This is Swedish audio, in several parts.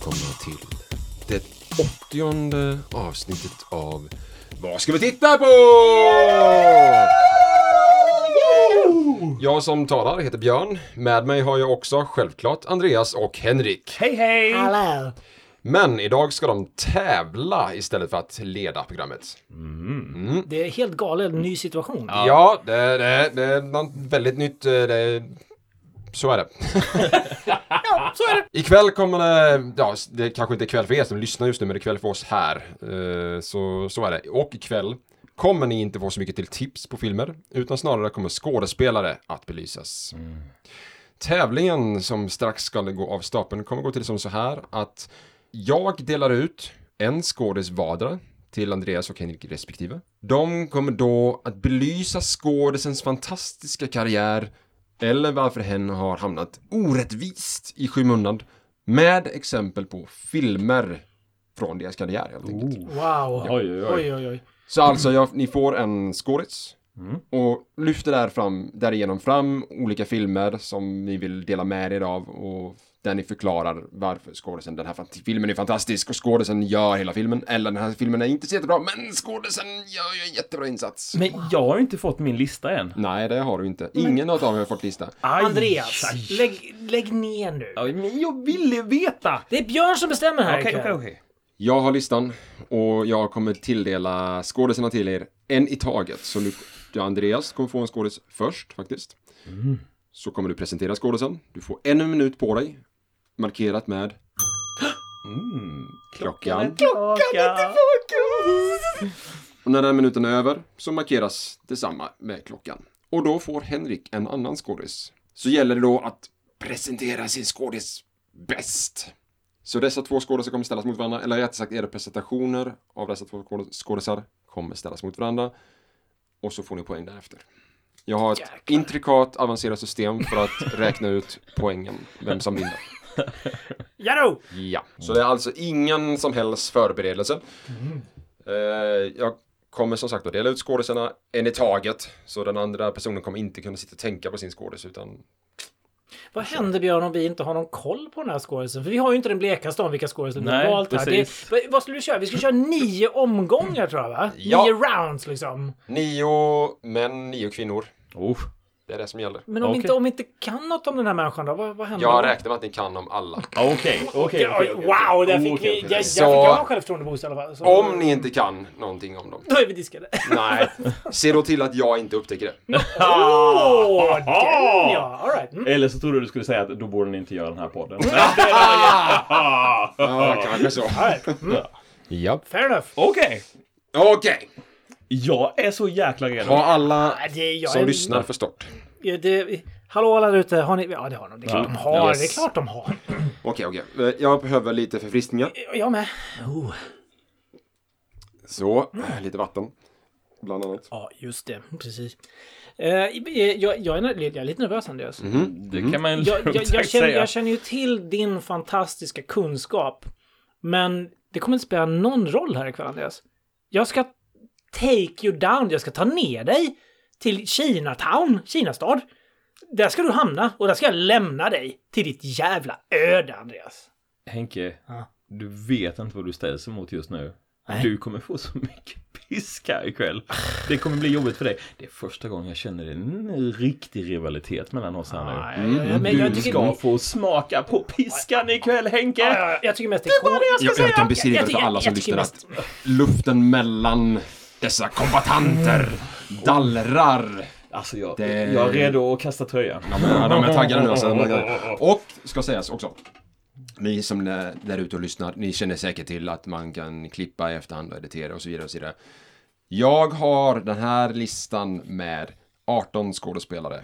välkomna till det åttionde avsnittet av Vad ska vi titta på? Jag som talar heter Björn. Med mig har jag också självklart Andreas och Henrik. Hej hej! Hallå! Men idag ska de tävla istället för att leda programmet. Det är helt galet, en ny situation. Ja, det, det, det är något väldigt nytt. eh, Det, så är det. Ja, så är det. Ikväll kommer det, ja, det kanske inte är kväll för er som lyssnar just nu, men det är kväll för oss här. Eh, Så, så är det. Och ikväll kommer ni inte få så mycket till tips på filmer, utan snarare kommer skådespelare att belysas. Tävlingen som strax ska gå av stapeln kommer gå till som så här att jag delar ut en skådis vardera till Andreas och Henrik respektive. De kommer då att belysa skådisens fantastiska karriär eller varför hen har hamnat orättvist i skymundan med exempel på filmer från deras karriär helt enkelt. Wow. Oj, oj, oj. Oj. Så alltså, jag, ni får en skådis och lyfter där fram, därigenom fram olika filmer som ni vill dela med er av och där ni förklarar varför skådisen, den här filmen är fantastisk och skådisen gör hela filmen, eller den här filmen är inte så jättebra, men skådisen gör ju en jättebra insats. Men jag har ju inte fått min lista än. Nej, det har du inte. Ingen av dem har fått lista. Aj, Andreas, aj. lägg, lägg ner nu. Ja, men jag ville veta! Det är Björn som bestämmer här Okej, okej, okej. Jag har listan och jag kommer tilldela skådisarna till er en i taget. Så nu, du Andreas kommer få en skådis först faktiskt. Så kommer du presentera skådisen. Du får en minut på dig. Markerat med mm, klockan. Klockan! Och när den minuten är över så markeras detsamma med klockan. Och då får Henrik en annan skådis. Så gäller det då att presentera sin skådis bäst. Så dessa två skådisar kommer ställas mot varandra, eller rättare sagt era presentationer av dessa två skåd- skådisar kommer ställas mot varandra. Och så får ni poäng därefter. Jag har ett Jäklar. intrikat avancerat system för att räkna ut poängen, vem som vinner. Jadå! Ja, så det är alltså ingen som helst förberedelse. Eh, jag kommer som sagt att dela ut skådisarna en i taget. Så den andra personen kommer inte kunna sitta och tänka på sin skådis utan Vad händer Björn om vi inte har någon koll på den här skådisen? För vi har ju inte den blekaste om vilka skådisar vi har Nej, valt här. precis. Det, vad skulle du köra? Vi skulle köra nio omgångar tror jag va? Ja. Nio rounds liksom. nio män, nio kvinnor. Oh. Det är det som gäller. Men om, Okej. inte, om vi inte kan något om den här människan då? Vad, vad händer Jag då? räknar med att ni kan om alla. Okej, okej, okej. Ja, okej. Wow, där fick vi... Jag, Så- fick jag en självförtroende-boost i alla fall. Så, Om ni inte kan någonting om dem. Då är vi diskade. Nej, se då till att jag inte upptäcker det. Åh, den ja! Alright. Mm. Eller så trodde du du skulle säga att då borde ni inte göra den här podden. Ja, kanske så. Alright. Mm. Ja. Fair enough. Okej. Okej. Jag är så jäkla redo. Har alla det, jag som är- lyssnar förstått? Ja, det, hallå alla där ute, har ni... Ja, det har de. Det är klart de har. Yes. Det är klart de har. Okej, okej. Eh, Jag behöver lite förfriskningar. Jag med. Oh. Så, eh, lite vatten. Bland annat. Ja, just det. Precis. Eh, jag, jag, är, jag är lite nervös, Andreas. Det kan man Jag, jag, jag, känner, säga. jag känner ju till din fantastiska kunskap. Men det kommer inte spela någon roll här ikväll, Andreas. Jag ska take you down. Jag ska ta ner dig till Chinatown, Kinastad. Där ska du hamna och där ska jag lämna dig till ditt jävla öde, Andreas. Henke, Ja. du vet inte vad du ställs emot just nu. Nej. Du kommer få så mycket piska ikväll. Det kommer bli jobbigt för dig. Det är första gången jag känner en riktig rivalitet mellan oss här nu. Nej, men jag Du ska få smaka på piskan ikväll Henke! Ja, ja, ja, jag tycker mest det är coolt. Jag, jag kan beskriva Jag det för tycker- alla som jag tycker lyssnar att luften mellan dessa kombatanter dallrar. Alltså jag, Det- jag är redo att kasta tröjan. Ja, men, ja, de är taggade nu. Alltså. Och, ska sägas också. Ni som är där ute och lyssnar, ni känner säkert till att man kan klippa i efterhand och editera och så vidare och så vidare. Jag har den här listan med 18 skådespelare.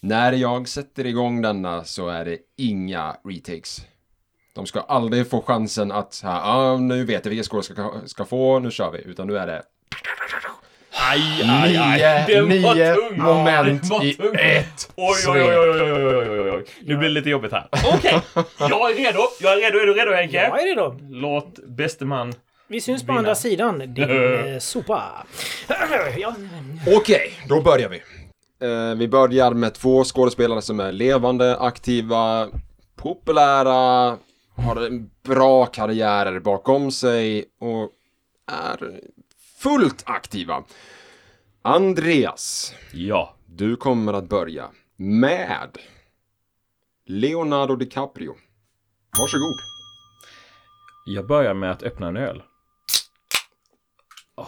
När jag sätter igång denna så är det inga retakes. De ska aldrig få chansen att, ja, ah, nu vet jag vilka skådespelare ska, ska få, nu kör vi. Utan nu är det Aj, aj, aj. Nio, Den var nio tung. moment Den var i tung. ett Oj, oj, oj, oj, oj, oj, oj, oj. Nu blir det lite jobbigt här. Okej, jag är redo. Jag är redo. Är du redo Henke? Jag är redo. Låt bäste man... Vi syns på Vinna. andra sidan. Din eh, sopa. ja, Okej, då börjar vi. Eh, vi börjar med två skådespelare som är levande, aktiva, populära, har en bra karriärer bakom sig och är fullt aktiva. Andreas, Ja. du kommer att börja med Leonardo DiCaprio. Varsågod. Jag börjar med att öppna en öl. Åh.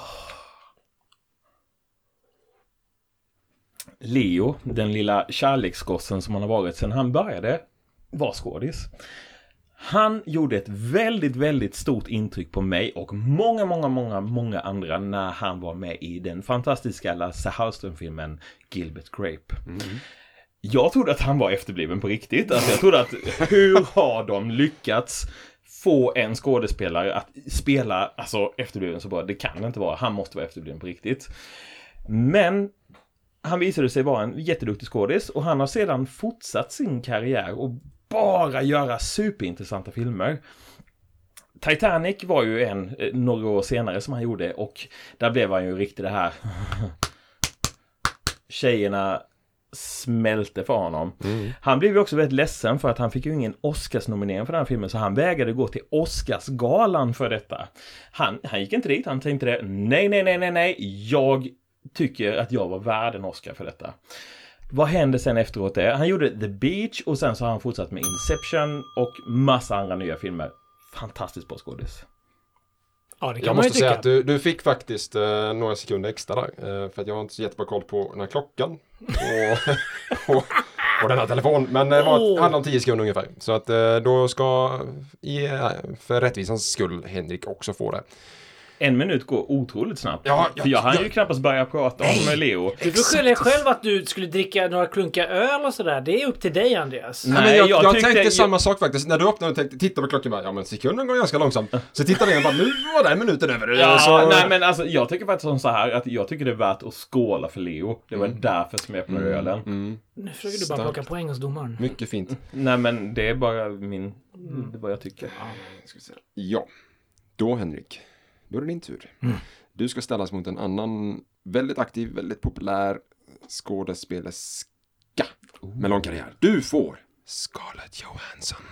Leo, den lilla kärleksgossen som han har varit sedan han började vara skådis. Han gjorde ett väldigt, väldigt stort intryck på mig och många, många, många, många andra när han var med i den fantastiska Lasse Hallström-filmen Gilbert Grape. Jag trodde att han var efterbliven på riktigt. Alltså jag trodde att hur har de lyckats få en skådespelare att spela alltså efterbliven så bra? Det kan det inte vara. Han måste vara efterbliven på riktigt. Men han visade sig vara en jätteduktig skådis och han har sedan fortsatt sin karriär och bara göra superintressanta filmer. Titanic var ju en eh, några år senare som han gjorde och där blev han ju riktigt det här tjejerna smälte för honom. Han blev ju också väldigt ledsen för att han fick ju ingen Oscarsnominering för den här filmen så han vägrade gå till Oscarsgalan för detta. Han, han gick inte dit, han tänkte det, nej, nej, nej, nej, nej, jag tycker att jag var värd en Oscar för detta. Vad hände sen efteråt det? Han gjorde The Beach och sen så har han fortsatt med Inception och massa andra nya filmer. Fantastiskt bra skådis. ja, det kan Jag måste säga att du, du fick faktiskt eh, några sekunder extra där. Eh, för att jag har inte så jättebra koll på den här klockan. Och, och, och den här telefonen. Men det var, Åh. handlade om 10 sekunder ungefär. Så att eh, då ska, i, eh, för rättvisans skull, Henrik också få det. En minut går otroligt snabbt. Ja, ja, för jag hann ja. ju knappast börja prata om Leo. Du får skylla dig själv att du skulle dricka några klunkar öl och sådär. Det är upp till dig, Andreas. Nej, Nej, men jag, jag jag, tänkte jag- samma sak faktiskt. När du öppnade och tänkte, titta på klockan bara, ja men sekunden går ganska långsamt. Så tittade jag bara, nu var den minuten över. Ja, så, nej men alltså jag tycker faktiskt som så här att jag tycker det är värt att skåla för Leo. Det var Mm. därför som jag öppnade ölen. Nu försöker du bara plocka poäng hos domaren. Mycket fint. Nej men det är bara min... Det är vad jag tycker. Ska vi se. Ja, då Henrik, då är det din tur. Du ska ställas mot en annan väldigt aktiv, väldigt populär skådespelerska med lång karriär. Du får Scarlett Johansson.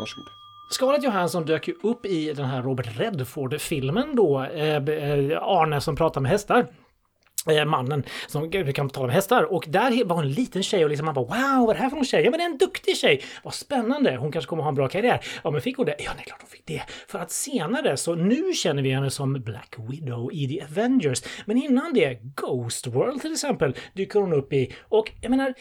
Varsågod. Scarlett Johansson dök ju upp i den här Robert Redford-filmen då. Eh, eh, Arne som pratar med hästar. Eh, mannen som kan tala om hästar. Och där var en liten tjej och liksom man bara wow, vad är det här för någon tjej? Ja men det är en duktig tjej! Vad spännande! Hon kanske kommer ha en bra karriär. Ja men fick hon det? Ja det är klart hon fick det. För att senare, så nu känner vi henne som Black Widow i The Avengers. Men innan det, Ghost World till exempel, dyker hon upp i. Och jag menar,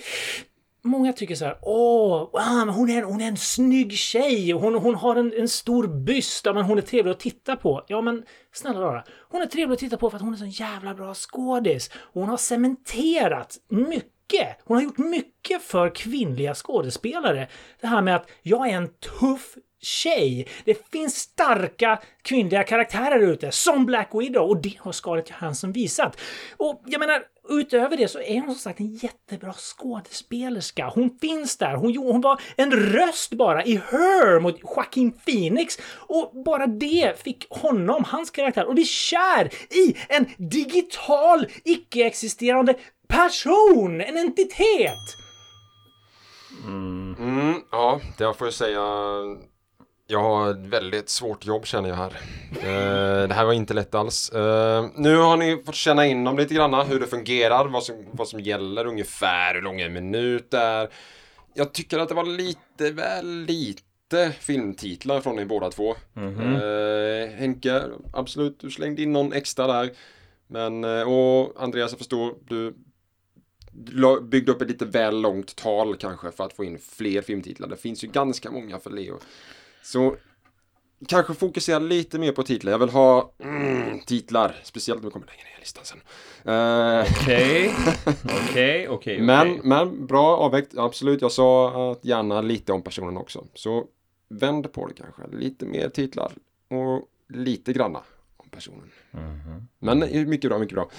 Många tycker så här, åh, wow, men hon, är, hon är en snygg tjej, hon, hon har en, en stor byst, ja, men hon är trevlig att titta på. Ja men snälla rara, hon är trevlig att titta på för att hon är så jävla bra skådis. Hon har cementerat mycket, hon har gjort mycket för kvinnliga skådespelare. Det här med att jag är en tuff tjej. Det finns starka kvinnliga karaktärer ute, som Black Widow, och det har Scarlett Johansson visat. Och jag menar, utöver det så är hon som sagt en jättebra skådespelerska. Hon finns där. Hon, hon var en röst bara i Her mot Joaquin Phoenix. Och bara det fick honom, hans karaktär, att bli kär i en digital, icke-existerande person! En entitet! Mm, ja, det får jag säga. Jag har ett väldigt svårt jobb känner jag här. Eh, det här var inte lätt alls. Eh, nu har ni fått känna in om lite grann hur det fungerar, vad som, vad som gäller ungefär, hur lång en minut är. Jag tycker att det var lite väl lite filmtitlar från er båda två. Eh, Henke, absolut, du slängde in någon extra där. Men, och Andreas, jag förstår, du byggde upp ett lite väl långt tal kanske för att få in fler filmtitlar. Det finns ju ganska många för Leo. Så kanske fokusera lite mer på titlar. Jag vill ha mm, titlar, speciellt när vi kommer längre ner i listan sen. Eh, Okej, okej, okej. men, men bra avvägt, absolut. Jag sa att gärna lite om personen också. Så vänd på det kanske, lite mer titlar och lite granna om personen. Men eh, mycket bra, mycket bra.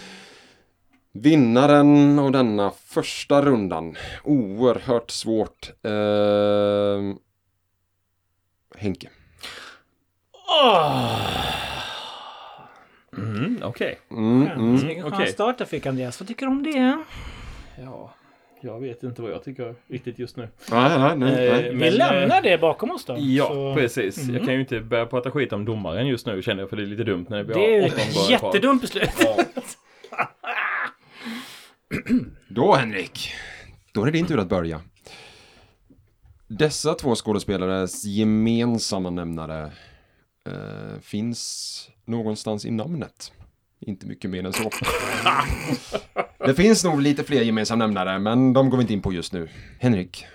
Vinnaren av denna första rundan. Oerhört svårt. Eh, Henke. Mm, Okej. Mm, mm. Vilken okej. start jag fick Andreas. Vad tycker du om det? Ja, jag vet inte vad jag tycker riktigt just nu. Nej, nej, nej. Eh, nej. Vi Men, lämnar eh, det bakom oss då. Ja, Så- precis. Jag kan ju inte börja prata skit om domaren just nu känner jag för det är lite dumt när vi Det är har ju åtta ett jättedumt beslut. Då Henrik, då är det din tur att börja. Dessa två skådespelares gemensamma nämnare eh, finns någonstans i namnet. Inte mycket mer än så. det finns nog lite fler gemensamma nämnare, men de går vi inte in på just nu. Henrik,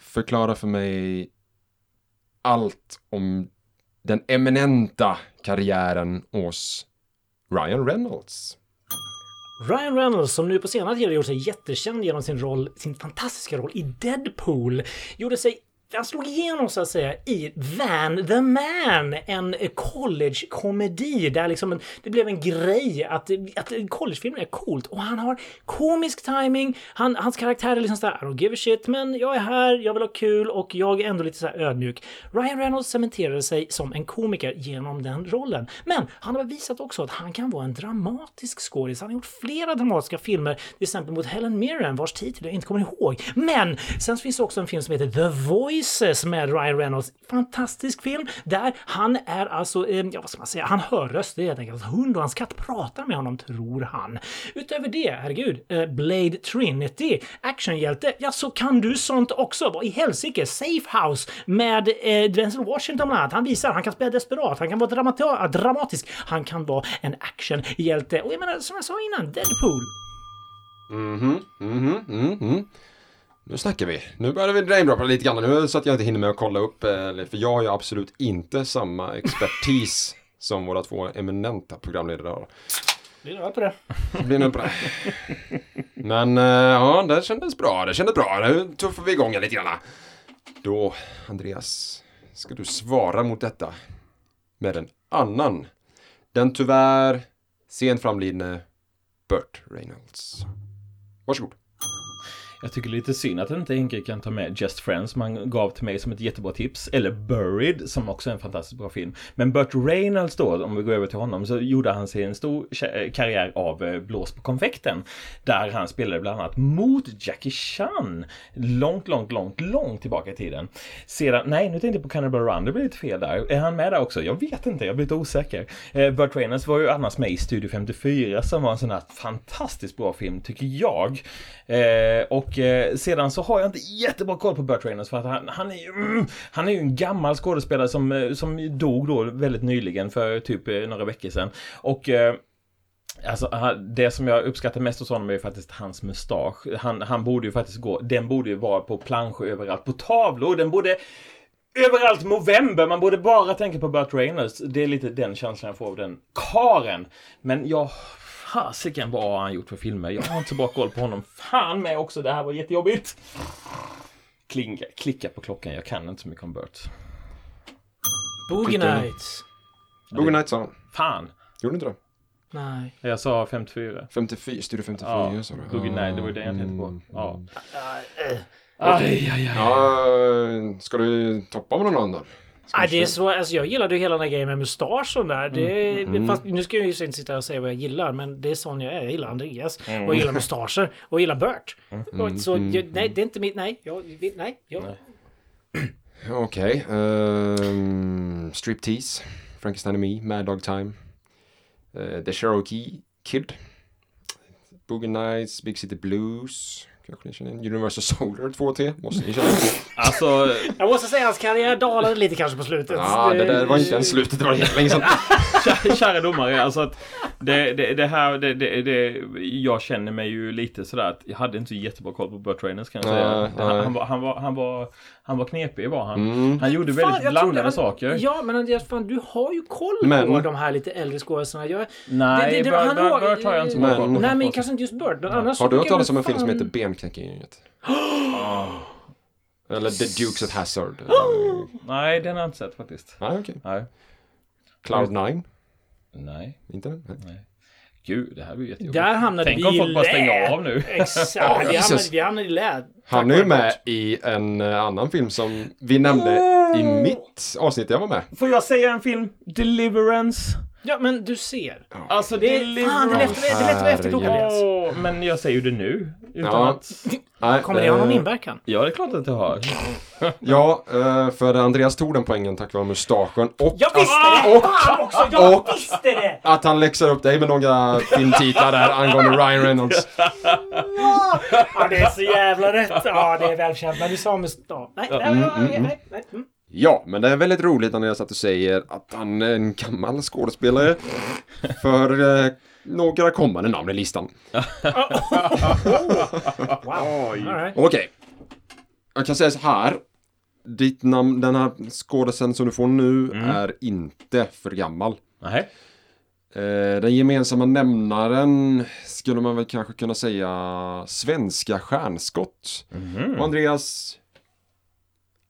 förklara för mig allt om den eminenta karriären hos Ryan Reynolds. Ryan Reynolds, som nu på senare tid har gjort sig jättekänd genom sin roll, sin fantastiska roll i Deadpool, gjorde sig han slog igenom så att säga i Van the Man, en college-komedi där liksom en, det blev en grej att, att collegefilmer är coolt och han har komisk timing. Han, hans karaktär är liksom såhär I don't give a shit, men jag är här, jag vill ha kul och jag är ändå lite så ödmjuk. Ryan Reynolds cementerade sig som en komiker genom den rollen. Men han har visat också att han kan vara en dramatisk skådis. Han har gjort flera dramatiska filmer, till exempel mot Helen Mirren vars titel jag inte kommer ihåg. Men sen finns det också en film som heter The Choices med Ryan Reynolds. Fantastisk film där han är alltså, eh, ja vad ska man säga, han hör röster helt enkelt. Hans hund och hans katt pratar med honom, tror han. Utöver det, herregud, eh, Blade Trinity, actionhjälte, ja så kan du sånt också. Vad i helsike, Safe House med eh, Denzel Washington bland annat. Han visar, han kan spela desperat, han kan vara dramata- dramatisk, han kan vara en actionhjälte. Och jag menar, som jag sa innan, Deadpool. Mhm, mhm, mhm. Nu snackar vi. Nu börjar vi namedroppa lite grann nu så att jag inte hinner med att kolla upp. eh, För jag har ju absolut inte samma expertis som våra två eminenta programledare har. Blir du på det? Det blir nog bra. Men eh, ja, det kändes bra. Det kändes bra. Nu tuffar vi igång lite grann. Då, Andreas, ska du svara mot detta med en annan. Den tyvärr sent framlidne Burt Reynolds. Varsågod. Jag tycker det är lite synd att inte Henke kan ta med Just Friends som han gav till mig som ett jättebra tips. Eller Buried som också är en fantastiskt bra film. Men Burt Reynolds då, om vi går över till honom, så gjorde han sig en stor eh, karriär av eh, Blås på konfekten. Där han spelade bland annat mot Jackie Chan. Långt, långt, långt, långt tillbaka i tiden. Sedan, nej nu tänkte jag på Cannibal Run, det blev lite fel där. Är han med där också? Jag vet inte, jag blir lite osäker. Eh, Burt Reynolds var ju annars med i Studio 54 som var en sån här fantastiskt bra film, tycker jag. Och och eh, sedan så har jag inte jättebra koll på Burt Reynolds för att han, han, är, ju, mm, han är ju en gammal skådespelare som, eh, som dog då väldigt nyligen för typ eh, några veckor sedan. Och eh, Alltså, det som jag uppskattar mest hos honom är ju faktiskt hans mustasch. Han, han borde ju faktiskt gå, den borde ju vara på planscher överallt, på tavlor, den borde Överallt november, man borde bara tänka på Burt Reynolds. Det är lite den känslan jag får av den karen. Men jag... Fasiken vad har han gjort för filmer? Jag har inte så bra koll på honom. Fan med också, det här var jättejobbigt. Klinga, klicka på klockan, jag kan inte så mycket om Burt. Boogie Nights. Boogie Nights sa han. Fan! Gjorde inte det? Nej. Jag sa 54. 54, Studio 54 Ja, sa du. Boogie Nights, det var ju den jag tänkte på. Mm, Ja. mm. Aj, aj, aj. Ja, ska du toppa med någon annan? Ska Vi det är så, alltså jag gillade ju hela den här grejen med mustaschen där. Det, Mm. Fast, nu ska jag ju inte sitta och säga vad jag gillar, men det är sån jag är. Jag gillar Andreas. Mm. Och jag gillar mustascher. Och jag gillar Burt. Och så, mm, jag, nej, det är inte mitt... Nej, jag. Nej. Jag, Okej. ehm, Striptease. Frankenstein and Me. Mad Dog Time. eh, The Cherokee Kid. Boogie Nights. Big City Blues. Kanske ni känner igen. Universal Soldier 2T. Måste ni känna igen. Alltså, jag måste säga att hans karriär dalade lite kanske på slutet. Ja, det där var inte ens slutet. Det var helt länge sedan. Kä- Kära domare, alltså att det, det, det här, det, det, det, jag känner mig ju lite sådär att jag hade inte så jättebra koll på Burt Reynolds kan jag säga. Han, han, var, han, var, han, var, han var knepig var han. Mm. Han gjorde Fan, väldigt blandade trodde- saker. Ja, men Andreas, fan, du har ju koll Men- på de här lite äldre skådespelarna. Nej, Burt- han har- jag inte så bra koll på. nej, men kanske inte just Burt. Men annars Har du hört talas om en film som heter Benknäckargänget? Eller The Dukes of Hazzard? Nej, den har jag inte sett faktiskt. Nej, okej. Nej. Cloud Nine? Nej. Inte? Nej. Nej. Gud, det här blir jättejobbigt. Där hamnade Tänk vi om folk bara stänger av nu. Exakt. Ja, vi, hamnade, vi hamnade i lä. Han är ju med i en eh, annan film som vi nämnde i mitt avsnitt jag var med. Får jag säga en film? Deliverance. Ja, men du ser. Alltså, Det är, fan, det att vara efterklok. Andreas. Men jag säger ju det nu. Utan Ja. att... Nej, Kommer det ha någon eh, inverkan? Ja, det är klart att det har. Ja, eh, för Andreas tog den poängen tack vare mustaschen och Jag visste det! Fan också! Jag visste det! att han läxar upp dig med några filmtitlar där angående Ryan Reynolds. Ja, det är så jävla rätt. Ja, det är välkänt. Men du sa med... Ja, nej, nej, Mm, nej, nej, nej. Mm. Ja, men det är väldigt roligt Andreas att du säger att han är en gammal skådespelare. För eh, några kommande namn i listan. Wow. All right. Okej. Jag kan säga så här. Ditt namn, den här skådisen som du får nu är inte för gammal. Nej. Eh, den gemensamma nämnaren skulle man väl kanske kunna säga svenska stjärnskott. Och Andreas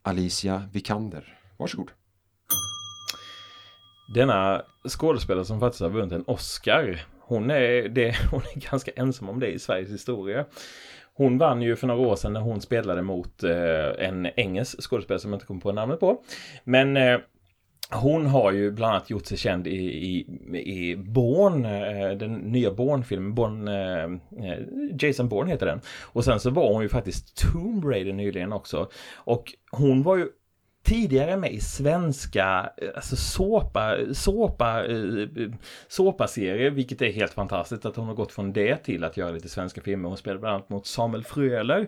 Alicia Vikander. Varsågod. Denna skådespelare som faktiskt har vunnit en Oscar. Hon är, det, hon är ganska ensam om det i Sveriges historia. Hon vann ju för några år sedan när hon spelade mot eh, en engelsk skådespelare som jag inte kom på namnet på. Men eh, hon har ju bland annat gjort sig känd i, i, i Bourne, eh, den nya Bourne-filmen. Bourne, eh, eh, Jason Bourne heter den. Och sen så var hon ju faktiskt Tomb Raider nyligen också. Och hon var ju tidigare med i svenska eh, alltså såpa, såpa, eh, såpaserier, vilket är helt fantastiskt att hon har gått från det till att göra lite svenska filmer. Hon spelade bland annat mot Samuel Fröler,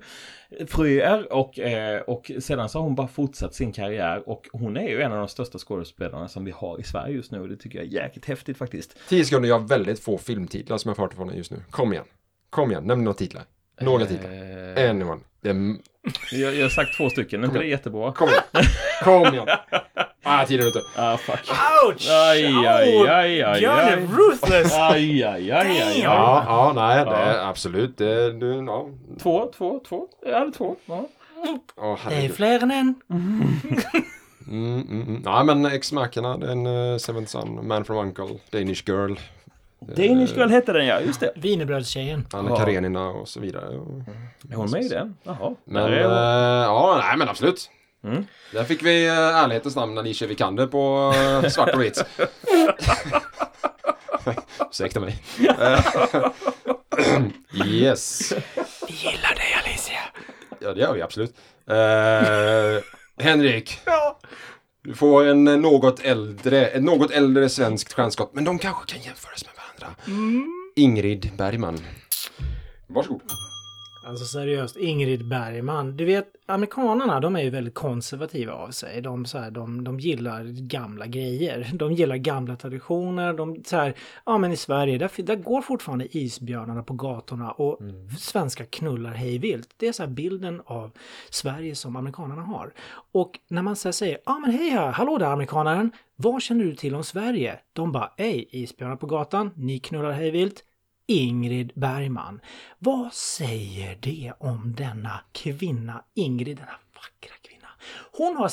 Fröer och, eh, och sedan så har hon bara fortsatt sin karriär och hon är ju en av de största skådespelarna som vi har i Sverige just nu och det tycker jag är jäkligt häftigt faktiskt. 10 sekunder, jag har väldigt få filmtitlar som jag har fått från just nu. Kom igen. Kom igen, nämn några titlar. Några titlar. Anyone. Det är... jag, jag har sagt två stycken, inte det är jättebra? Kom igen. Kom igen. Ah, tiden är ute. Ah, fuck. Ouch! Aj, aj, aj, aj, Gör det ruthless! Aj, aj, aj, aj, aj. Ja, ja, nej, det är absolut. Det, du, ja. Två, två, två. Jag hade två. Ja. Åh, Det är fler än en. Mm, mm, mm. Nej, men Ex-Machina, den uh, Seventh Son, Man from Uncle, Danish Girl, Danish Girl hette den ja, just det. Wienerbrödstjejen. Anna Ja. Karenina och så vidare. Är hon med i den? Jaha. Men, är eh, hon. ja, nej men absolut. Mm. Där fick vi uh, ärlighetens namn Alicia Vikander på uh, svart och vitt. Ursäkta mig. Eh, yes. Vi gillar dig Alicia. Ja, det gör vi absolut. Eh, Henrik. Du får en eh, något äldre, ett något äldre svenskt stjärnskott, men de kanske kan jämföras med varandra. Ingrid Bergman. Varsågod. Alltså seriöst, Ingrid Bergman. Du vet, amerikanerna de är ju väldigt konservativa av sig. De, så här, de, de gillar gamla grejer. De gillar gamla traditioner. De, så här, ja men i Sverige, där, där går fortfarande isbjörnarna på gatorna och svenskar knullar hej vilt. Det är så här bilden av Sverige som amerikanerna har. Och när man så här säger, ja men hej här, hallå där amerikanaren, vad känner du till om Sverige? De bara, ej, isbjörnar på gatan, ni knullar hej vilt. Ingrid Bergman. Vad säger det om denna kvinna, Ingrid, denna vackra kvinna? Hon har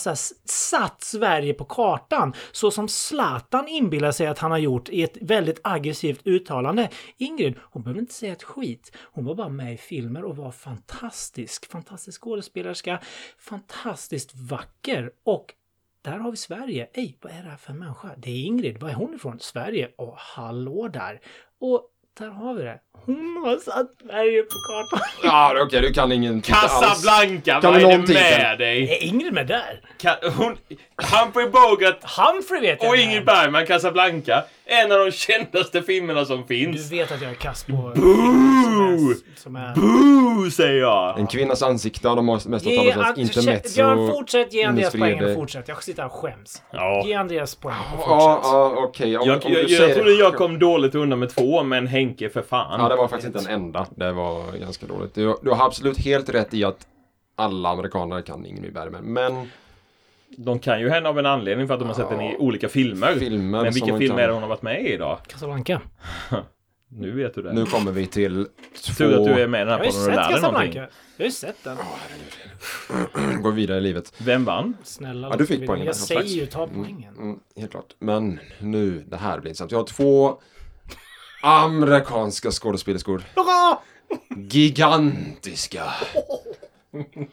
satt Sverige på kartan så som Zlatan inbillar sig att han har gjort i ett väldigt aggressivt uttalande. Ingrid, hon behöver inte säga ett skit. Hon var bara med i filmer och var fantastisk. Fantastisk skådespelerska, fantastiskt vacker och där har vi Sverige. Ej, vad är det här för människa? Det är Ingrid. Var är hon ifrån? Sverige. Åh hallå där. Och där har vi det. Hon har satt Sverige på kartan. Ja, okej, du kan ingen. Casablanca, Kan vad du är det med dig? Är Ingrid med där? Ka- hon, Humphrey Bogart Humphrey vet jag och Ingrid. Bergman, Casablanca. En av de kändaste filmerna som Du finns. vet att jag är kass på... Boo! Som är... Som är Boo, säger jag! En kvinnas ansikte har de mest Ge, talat om. Intermezzo. Björn, fortsätt ge Andreas poängen fortsätt. Jag sitter här och skäms. Ja. Ge Andreas poäng och fortsätt. Ja, ja, okej. Jag, jag, du jag, säger trodde jag kom dåligt undan med två, men Henke för fan. Ja, det var faktiskt inte den enda. Det var ganska dåligt. Du, du har absolut helt rätt i att alla amerikaner kan Ingrid Bergman. Men De kan ju hända av en anledning för att de har sett den i olika filmer. filmer Men vilka filmer kan- är det hon har varit med i idag? Casablanca. Nu vet du det. Nu kommer vi till Tur att du är två... med i den här podden och lär dig någonting. Casablanca. Jag har ju sett den. Går vidare i livet. Vem vann? Snälla Ja, du fick poängen Jag säger ju ta poängen. Mm, helt klart. Men nu, det här blir intressant. Jag har två amerikanska skådespelerskor. Gigantiska.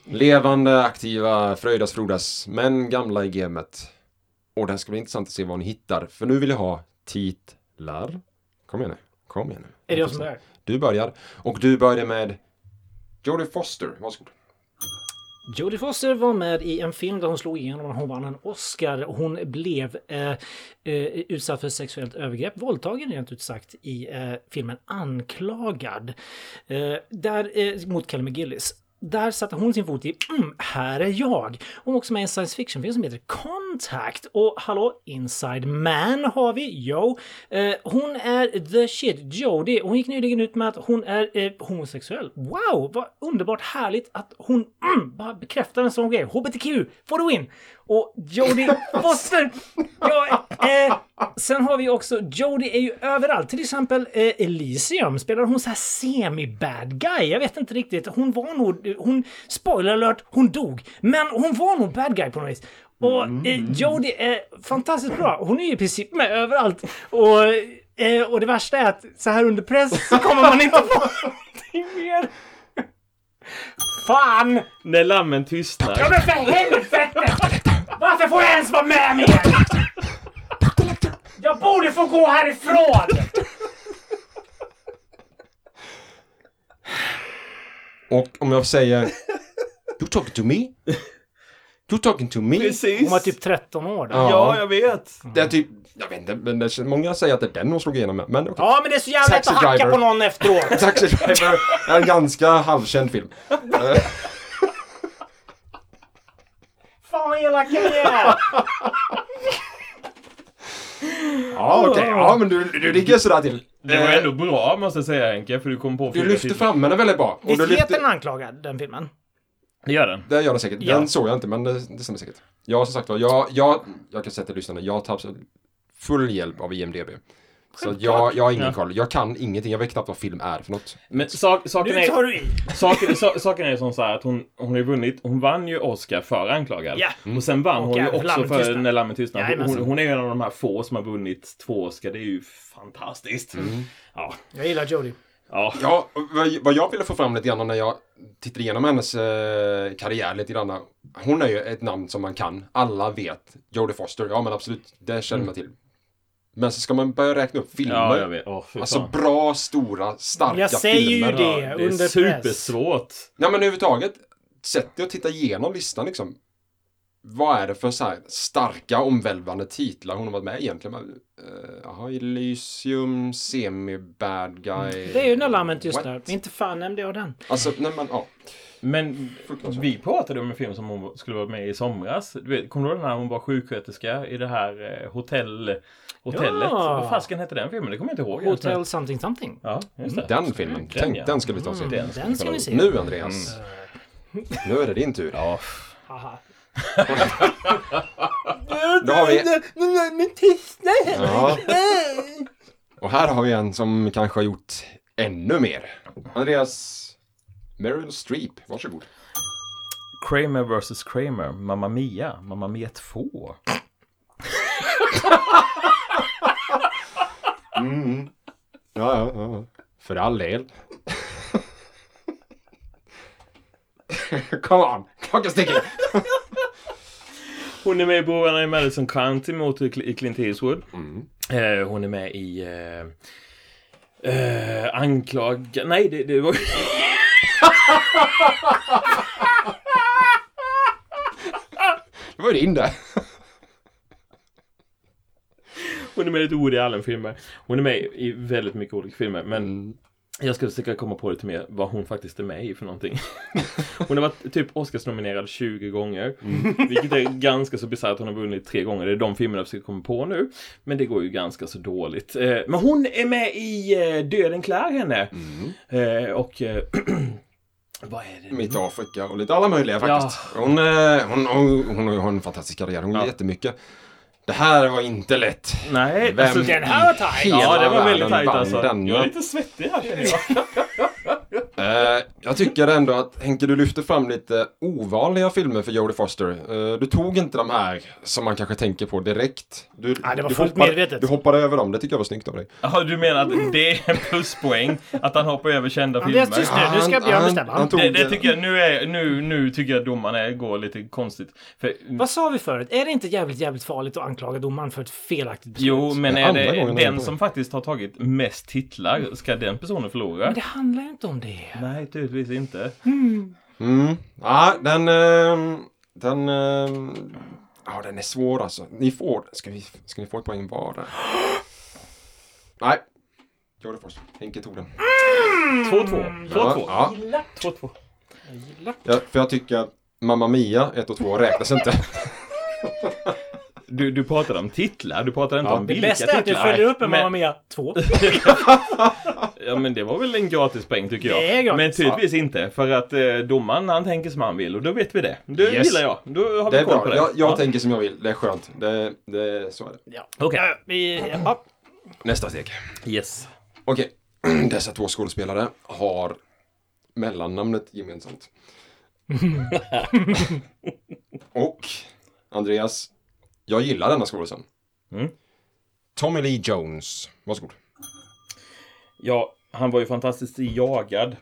Levande, aktiva, fröjdas, frodas, men gamla i gamet. Och det ska bli intressant att se vad ni hittar, för nu vill jag ha titlar. Kom igen nu, kom igen nu. Är det jag som börjar? Du börjar, och du börjar med Jodie Foster, varsågod. Jodie Foster var med i en film där hon slog igenom och hon vann en Oscar. Hon blev eh, eh, utsatt för sexuellt övergrepp, våldtagen rent ut sagt, i eh, filmen Anklagad. Eh, där, eh, mot Kelly McGillis. Där satte hon sin fot i mm, här är jag. Hon är också med i en science fiction-film som heter Contact. Och hallå, Inside Man har vi. Jo. Eh, hon är the shit. Jodie. Hon gick nyligen ut med att hon är eh, homosexuell. Wow, vad underbart härligt att hon mm, bara bekräftar en sån grej. HBTQ, for the win! Och Jodie Foster! Ja, eh, sen har vi också, Jodie är ju överallt. Till exempel eh, Elysium spelar hon så här semi-bad guy. Jag vet inte riktigt. Hon var nog, hon, spoiler alert, hon dog. Men hon var nog bad guy på något vis. Och eh, Jodie är fantastiskt bra. Hon är ju i princip med överallt. Och, eh, och det värsta är att så här under press så kommer man inte på någonting mer. Fan! När lammen tystnar. Ja men för helvete! Varför får jag ens vara med mer? Jag borde få gå härifrån! Och om jag säger You talking to me? You talking to me? Precis. Hon var typ 13 år då. Ja. Ja, jag vet. Det är typ, jag vet inte, men det, många säger att det är den hon slog igenom med. Men okej. Ja, men det är så jävla lätt att hacka på någon efteråt. Taxi Driver är en ganska halvkänd film. Fan vad elak jag är! Ja, okej. Ja, men du, du ligger sådär till. Det var ändå bra måste jag säga Henke, för du kom på Du fyra lyfter titlar. fram henne väldigt bra. Och du Visst heter den lyfter... anklagad, den filmen? Det gör den. Det gör den säkert. Ja. Den såg jag inte, men det, det stämmer säkert. Ja, som sagt var, jag, jag, jag kan säga till lyssnarna, jag tar absolut full hjälp av IMDB. Så jag, jag har ingen Ja. koll. Jag kan ingenting. Jag vet knappt vad film är för något. Men sak, saken, Nu tar är, du i! saken, sa, saken är som så här att hon, hon har ju vunnit, hon vann ju Oscar för Anklagad. Ja. Och sen vann Och hon ju även också Lammet för tystnar. När Lammet tystnar. Hon, Jajamensan. hon är ju en av de här få som har vunnit två Oscar. Det är ju fantastiskt. Ja. Jag gillar Jodie. Ja. Ja, vad, vad jag ville få fram lite grann när jag tittar igenom hennes eh, karriär lite grann. Hon är ju ett namn som man kan. Alla vet. Jodie Foster, ja men absolut, det känner man till. Men så ska man börja räkna upp filmer. Ja, jag vet. Åh, fy Alltså bra, stora, starka Jag säger ju filmer. det. Ja, det är under press. supersvårt. Ja men överhuvudtaget, sätt dig och titta igenom listan liksom. Vad är det för så här starka, omvälvande titlar hon har varit med i egentligen? Uh, Jaha, Elysium, Semi-Bad Guy. Det är ju lammen tystnar. What? Inte fan nämnde jag den. Alltså, nej men ja. Men vi pratade om en film som hon skulle vara med i somras. Du vet, kommer du ihåg när hon var sjuksköterska i det här eh, hotell, hotellet? Ja. Vad fasken hette den filmen? Det kommer jag inte ihåg. ens, Hotel something something. Ja, just det. Den filmen, Den, tänk, ja. den ska vi ta och se. Den Den ska vi se. Nu Andreas. Nu är det din tur. Ja. Haha. Då har vi... Men tysta Ja. Och här har vi en som kanske har gjort ännu mer. Andreas Meryl Streep, varsågod. Kramer vs Kramer, Mamma Mia, Mamma Mia 2. Mm. Ja, ja, ja. För all del. Come on, klockan sticker. Hon är med i Brorarna i Madison County mot i Clint Eastwood. Eh, hon är med i... Eh, eh, anklag... Nej, det, det var... Det var ju din där. Hon är med i lite Woody Allen-filmer. Hon är med i väldigt mycket olika filmer. Men Mm. jag ska försöka komma på lite mer vad hon faktiskt är med i för någonting. Hon har varit typ Oscarsnominerad 20 gånger. Vilket är ganska så bisarrt. Hon har vunnit tre gånger. Det är de filmerna jag försöker komma på nu. Men det går ju ganska så dåligt. Eh, Men hon är med i eh, Döden klär henne. Eh, Och... Vad är det? Mitt Afrika och lite alla möjliga faktiskt. Hon, eh, hon, hon, hon har en fantastisk karriär. Hon gör Ja. jättemycket. Det här var inte lätt. Nej, Vem alltså, Den här var tajt. Ja, det var väldigt tajt alltså. Jag är lite svettig här känner jag. Eh, jag tycker ändå att Henke, du lyfter fram lite ovanliga filmer för Jodie Foster. Eh, du tog inte de här som man kanske tänker på direkt. Du, Ja, det var du fullt hoppade- medvetet. Du hoppade över dem, det tycker jag var snyggt av dig. Jaha, du menar att det är en pluspoäng? Att han hoppar över kända Andreas, filmer? tyst nu. Nu ska Björn bestämma. han tog, Det, det tycker jag, nu, är, nu, nu tycker jag domarna är- går lite konstigt. För, Vad sa vi förut? Är det inte jävligt, jävligt farligt att anklaga domaren för ett felaktigt beslut? jo, men Det är det den som faktiskt har tagit mest titlar, ska den personen förlora? Men det handlar ju inte om det. Nej, tydligtvis inte. Mm. Ja, den... ehm, den... ehm, ja, den är svår alltså. Ni får... Ska, vi, ska ni få ett poäng var där? Nej. Jodie Foster. Henke tog den. 2-2. 2-2. Ja, 2-2. ja, för jag tycker att Mamma Mia 1 och 2 räknas inte. Du, du pratade om titlar, du pratade inte Ja. om Det vilka bästa är att du titlar. följer upp med Men- Mamma Mia 2. Ja men det var väl en gratispoäng tycker jag. Det är gratis. Men tydligtvis inte. För att eh, domaren han tänker som han vill och då vet vi det. Det Yes. gillar jag. Då har vi Det är koll på bra. det. Jag, jag Ja. tänker som jag vill. Det är skönt. Det, det, så är det. Ja. Okej. Ja, vi, ja. Nästa steg. Yes. Okej. Dessa två skådespelare har mellannamnet gemensamt. och Andreas, jag gillar denna skådisen. Mm. Tommy Lee Jones. Varsågod. Ja, han var ju fantastiskt Jagad.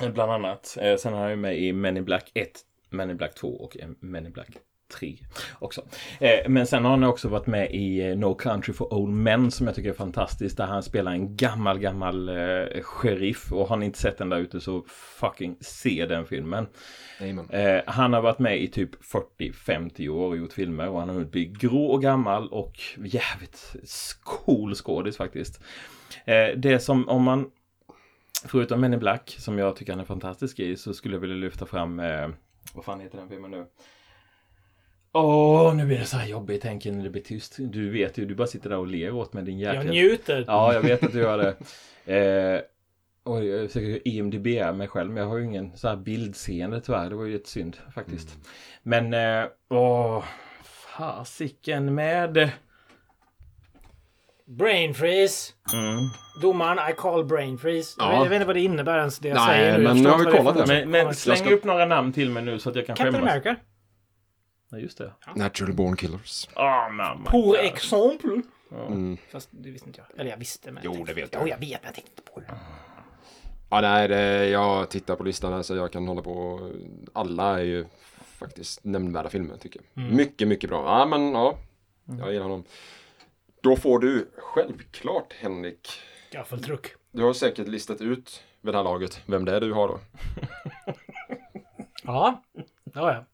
eh, Bland annat. Eh, sen är han ju med i Men in Black 1, Men in Black 2 och Men in Black 3 också. Eh, men sen har han också varit med i eh, No Country for Old Men som jag tycker är fantastiskt. Där han spelar en gammal, gammal eh, sheriff. Och har ni inte sett den där ute så fucking se den filmen. Eh, han har varit med i typ 40-50 år och gjort filmer och han har hunnit bli grå och gammal och jävligt cool skådis faktiskt. Eh, det som om man förutom Men in Black som jag tycker han är fantastisk i så skulle jag vilja lyfta fram eh, vad fan heter den filmen nu? Åh, nu blir det så här jobbigt tänker när det blir tyst. Du vet ju, du bara sitter där och ler åt mig din jäkla... Jag njuter. Ja, jag vet att du gör det. Eh, och jag försöker IMDB mig själv, men jag har ju ingen så här bildseende tyvärr. Det var ju ett synd faktiskt. Men, eh, åh, fasiken med... Brain freeze. Mm. Domaren, I call brain freeze. Ja. vet, jag vet inte vad det innebär ens det jag Nej, säger nu. Men nu har vi kollat det. Men, men släng ska- upp några namn till mig nu så att jag kan Captain skämmas. America. Ja, just det. Natural Born Killers. Ah, mamma. Pour exemple. Mm. Fast det visste inte jag. Eller jag visste men... Jo, jag tänkte- det vet Jo, jag. jag vet men jag tänkte inte på det. Ja, nej, det, jag tittar på listan här så jag kan hålla på. Alla är ju faktiskt nämnvärda filmer tycker jag. Mm. Mycket, mycket bra. Ja, men ja. Jag gillar honom. Då får du självklart Henrik. Gaffeltruck. Du har säkert listat ut vid det här laget vem det är du har då. Ja, ja, ja.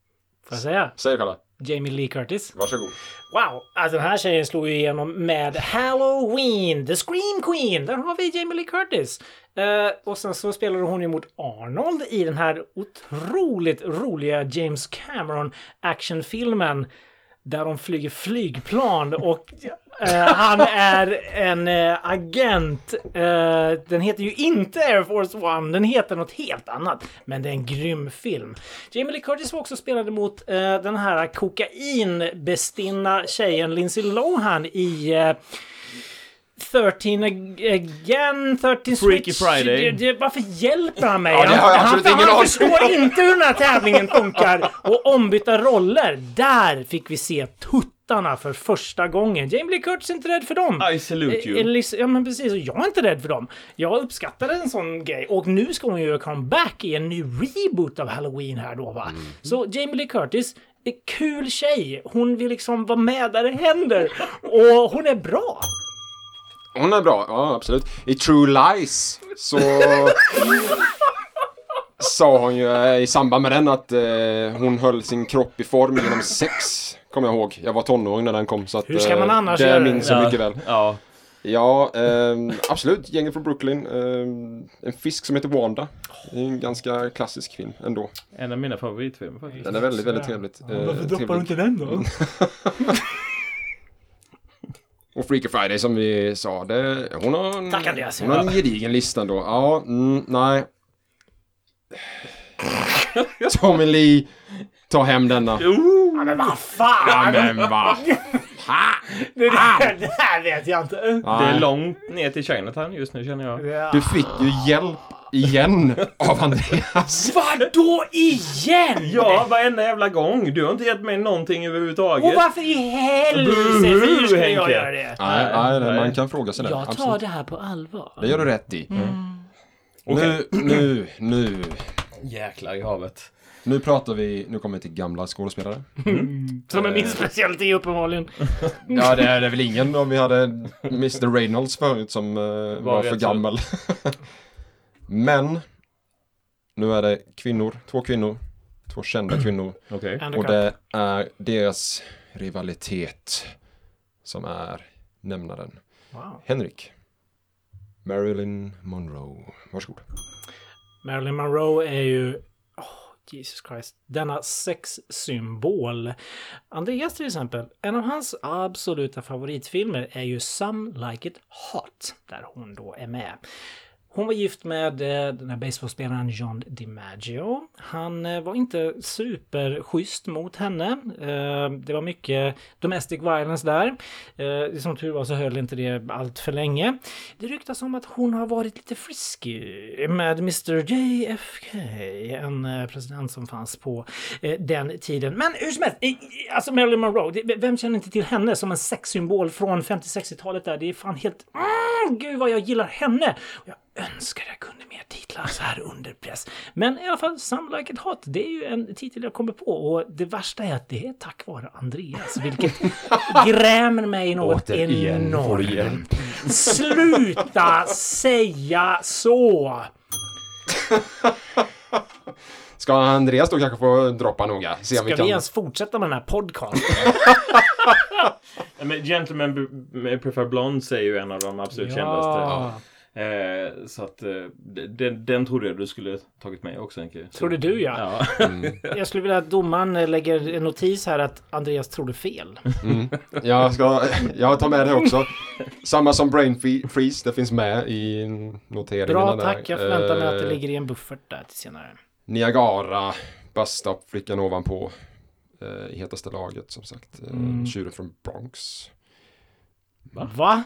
Får jag säga? Säg Kalle. Jamie Lee Curtis. Varsågod. Wow! Alltså den här tjejen slog ju igenom med Halloween, The Scream Queen. Där har vi Jamie Lee Curtis. Eh, och sen så spelade hon ju mot Arnold i den här otroligt roliga James Cameron actionfilmen. Där de flyger flygplan och eh, han är en eh, agent. Eh, den heter ju inte Air Force One, den heter något helt annat. Men det är en grym film. Jamie Lee Curtis var också spelade mot eh, den här kokainbestinna tjejen Lindsay Lohan i eh, 13 again, 13 Freaky switch. Friday. Det, det, varför hjälper han mig? Ja, det har jag han, han, ingen han förstår inte hur den här tävlingen funkar. Och ombytta roller. Där fick vi se tuttarna för första gången. Jamie Lee Curtis är inte rädd för dem. I salute Eh, you. Elis- ja men precis, och jag är inte rädd för dem. Jag uppskattade en sån grej. Och nu ska hon ju göra comeback i en ny reboot av Halloween här då va. Så Jamie Lee Curtis, är kul tjej. Hon vill liksom vara med där det händer. Och hon är bra. Hon är bra, ja absolut. I True Lies så sa hon ju eh, i samband med den att eh, hon höll sin kropp i form genom sex. Kommer jag ihåg. Jag var tonåring när den kom så att Hur ska man eh, annars det göra det? minns jag mycket väl. Ja. Ja, ehm, absolut. Gänget från Brooklyn. ehm, en fisk som heter Wanda. Det är en ganska klassisk film ändå. En av mina favoritfilmer faktiskt. Den är väldigt, väldigt trevligt. eh, trevlig. inte den då? Och Freaky Friday som vi sa, det, hon har en, Tack, Andreas. hon har en gedigen lista ändå. Ja, mm, nej. Tommy Lee tar hem denna. Ja, men vad fan! Ja, men va? Det, där, det här vet jag inte. Det är långt ner till Chinatown just nu känner jag. Ja. Du fick ju hjälp igen av Andreas. Vadå igen? Ja, varenda jävla gång. Du har inte gett mig någonting överhuvudtaget. Och varför i helvete? Ska jag göra det? Nej, nej, nej. man kan fråga sig det. Jag tar Absolut. det här på allvar. Det gör du rätt i. Okej. Nu, nu, nu. Jäklar i havet. Nu pratar vi, nu kommer vi till gamla skådespelare. Som är min specialitet uppenbarligen. Ja, det är det väl ingen om vi hade Mr Reynolds förut som eh, var, rätt för gammal. Men, nu är det kvinnor, två kvinnor, två kända kvinnor. Okej. Andra Och det är deras rivalitet som är nämnaren. Wow. Henrik. Marilyn Monroe. Varsågod. Marilyn Monroe är ju... Jesus Christ. Denna sexsymbol. Andreas till exempel, en av hans absoluta favoritfilmer är ju Some Like It Hot. Där hon då är med. Hon var gift med eh, den här baseballspelaren John DiMaggio. Han eh, var inte superschysst mot henne. Eh, det var mycket domestic violence där. Som tur var så höll inte det allt för länge. Det ryktas om att hon har varit lite frisky med Mr JFK, en president som fanns på den tiden. Men hur som helst, alltså Marilyn Monroe, vem känner inte till henne som en sexsymbol från 50-60-talet där? Det är fan helt... Mm, gud vad jag gillar henne! Jag önskar jag kunde mer titlar så här under press. Men i alla fall, Some Like It Hot, det är ju en titel jag kommer på. Och det värsta är att det är tack vare Andreas, vilket grämer mig något Återigen enormt. Sluta säga så! Ska Andreas då kanske få droppa noga? Se om Ska vi vi kan... ens fortsätta med den här podcasten? Men Gentlemen Prefer Blonde är ju en av de absolut kändaste. ja. Eh, så att eh, den, den trodde jag du skulle tagit med också Henke. Trodde du ja. Ja. Jag skulle vilja att domaren lägger en notis här att Andreas trodde fel. Jag, ska, jag tar med det också. Samma som Brain Freeze, det finns med i noteringarna Bra där. tack, jag förväntar mig att det Eh, ligger i en buffert där till senare. Niagara, Basta, flickan ovanpå. Eh, I hetaste laget som sagt. Eh, Mm. Tjuren från Bronx. Va?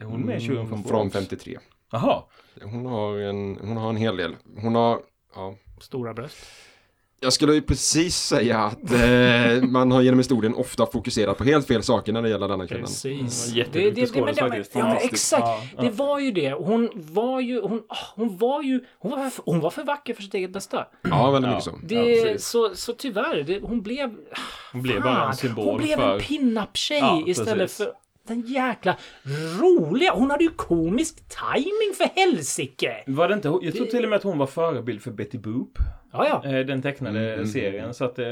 Är hon med i Tjuren från Mm, Från Bronx? 53. Jaha. Hon har en, hon har en hel del. Hon har, ja. Stora bröst. Jag skulle ju precis säga att eh, man har genom historien ofta fokuserat på helt fel saker när det gäller denna kvinnan. Precis. Mm, jätteduktig men skådis det- faktiskt. Ja, exakt. Ja, ja. Det var ju det. Hon var ju, hon, ah, hon var ju, hon var, för, hon var för vacker för sitt eget bästa. Ja, väldigt Ja. mycket så. Det, Ja, så, så tyvärr, det, hon blev... Hon blev bara Fan, en symbol Hon blev för... en pin-up-tjej Ja, istället precis. för den jäkla roliga. Hon hade ju komisk timing för helsike! Var det inte, jag tror till och med att hon var förebild för Betty Boop. Ja, ja. eh, Den tecknade Mm, serien. Så att... eh,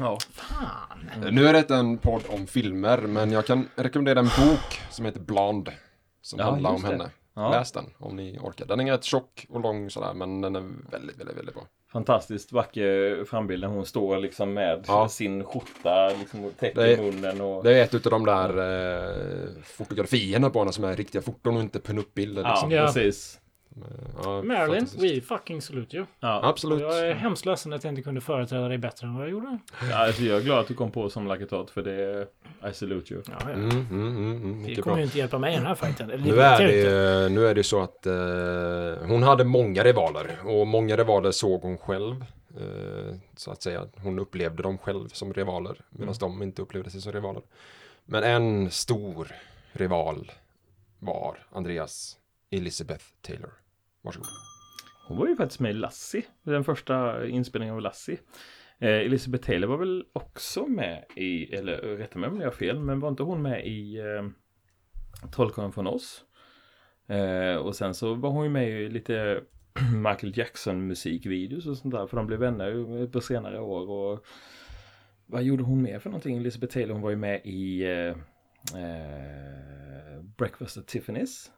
Ja. Fan. Nu är det en podd om filmer, men jag kan rekommendera en bok som heter Blonde. Som Ja, handlar om henne. Ja. Läs den om ni orkar. Den är rätt tjock och lång sådär, men den är väldigt, väldigt, väldigt bra. Fantastiskt vacker frambild när hon står liksom med Ja. sin skjorta liksom täcker Det är- munnen och... Det är ett utav de där eh, fotografierna på henne som är riktiga foton och inte pin-up-bilder. Ja, Liksom. Ja. precis. Ja, Marilyn, we fucking salute you. Ja. Absolut. Jag är hemskt ledsen att jag inte kunde företräda dig bättre än vad jag gjorde. Ja, alltså jag är glad att du kom på som Lucky Tot för det är... I salute you. Ja, ja. Mm, mm, mm, mm, Det mycket kommer bra. ju inte hjälpa mig i den här fighten. Eller, Nu är, det, nu är det så att eh, hon hade många rivaler och många rivaler såg hon själv. Eh, så att säga, hon upplevde dem själv som rivaler medan de inte upplevde sig som rivaler. Men en stor rival var Andreas Elizabeth Taylor. Varsågod. Hon var ju faktiskt med i Lassie. Den första inspelningen av Lassie. Eh, Elizabeth Taylor var väl också med i, eller rätta mig om jag har fel, men var inte hon med i eh, Trollkarlen från oss? Eh, och sen så var hon ju med i lite Michael Jackson musikvideos och sånt där, för de blev vänner på senare år. Och vad gjorde hon mer för någonting? Elizabeth Taylor, hon var ju med i eh, eh, Breakfast at Tiffany's.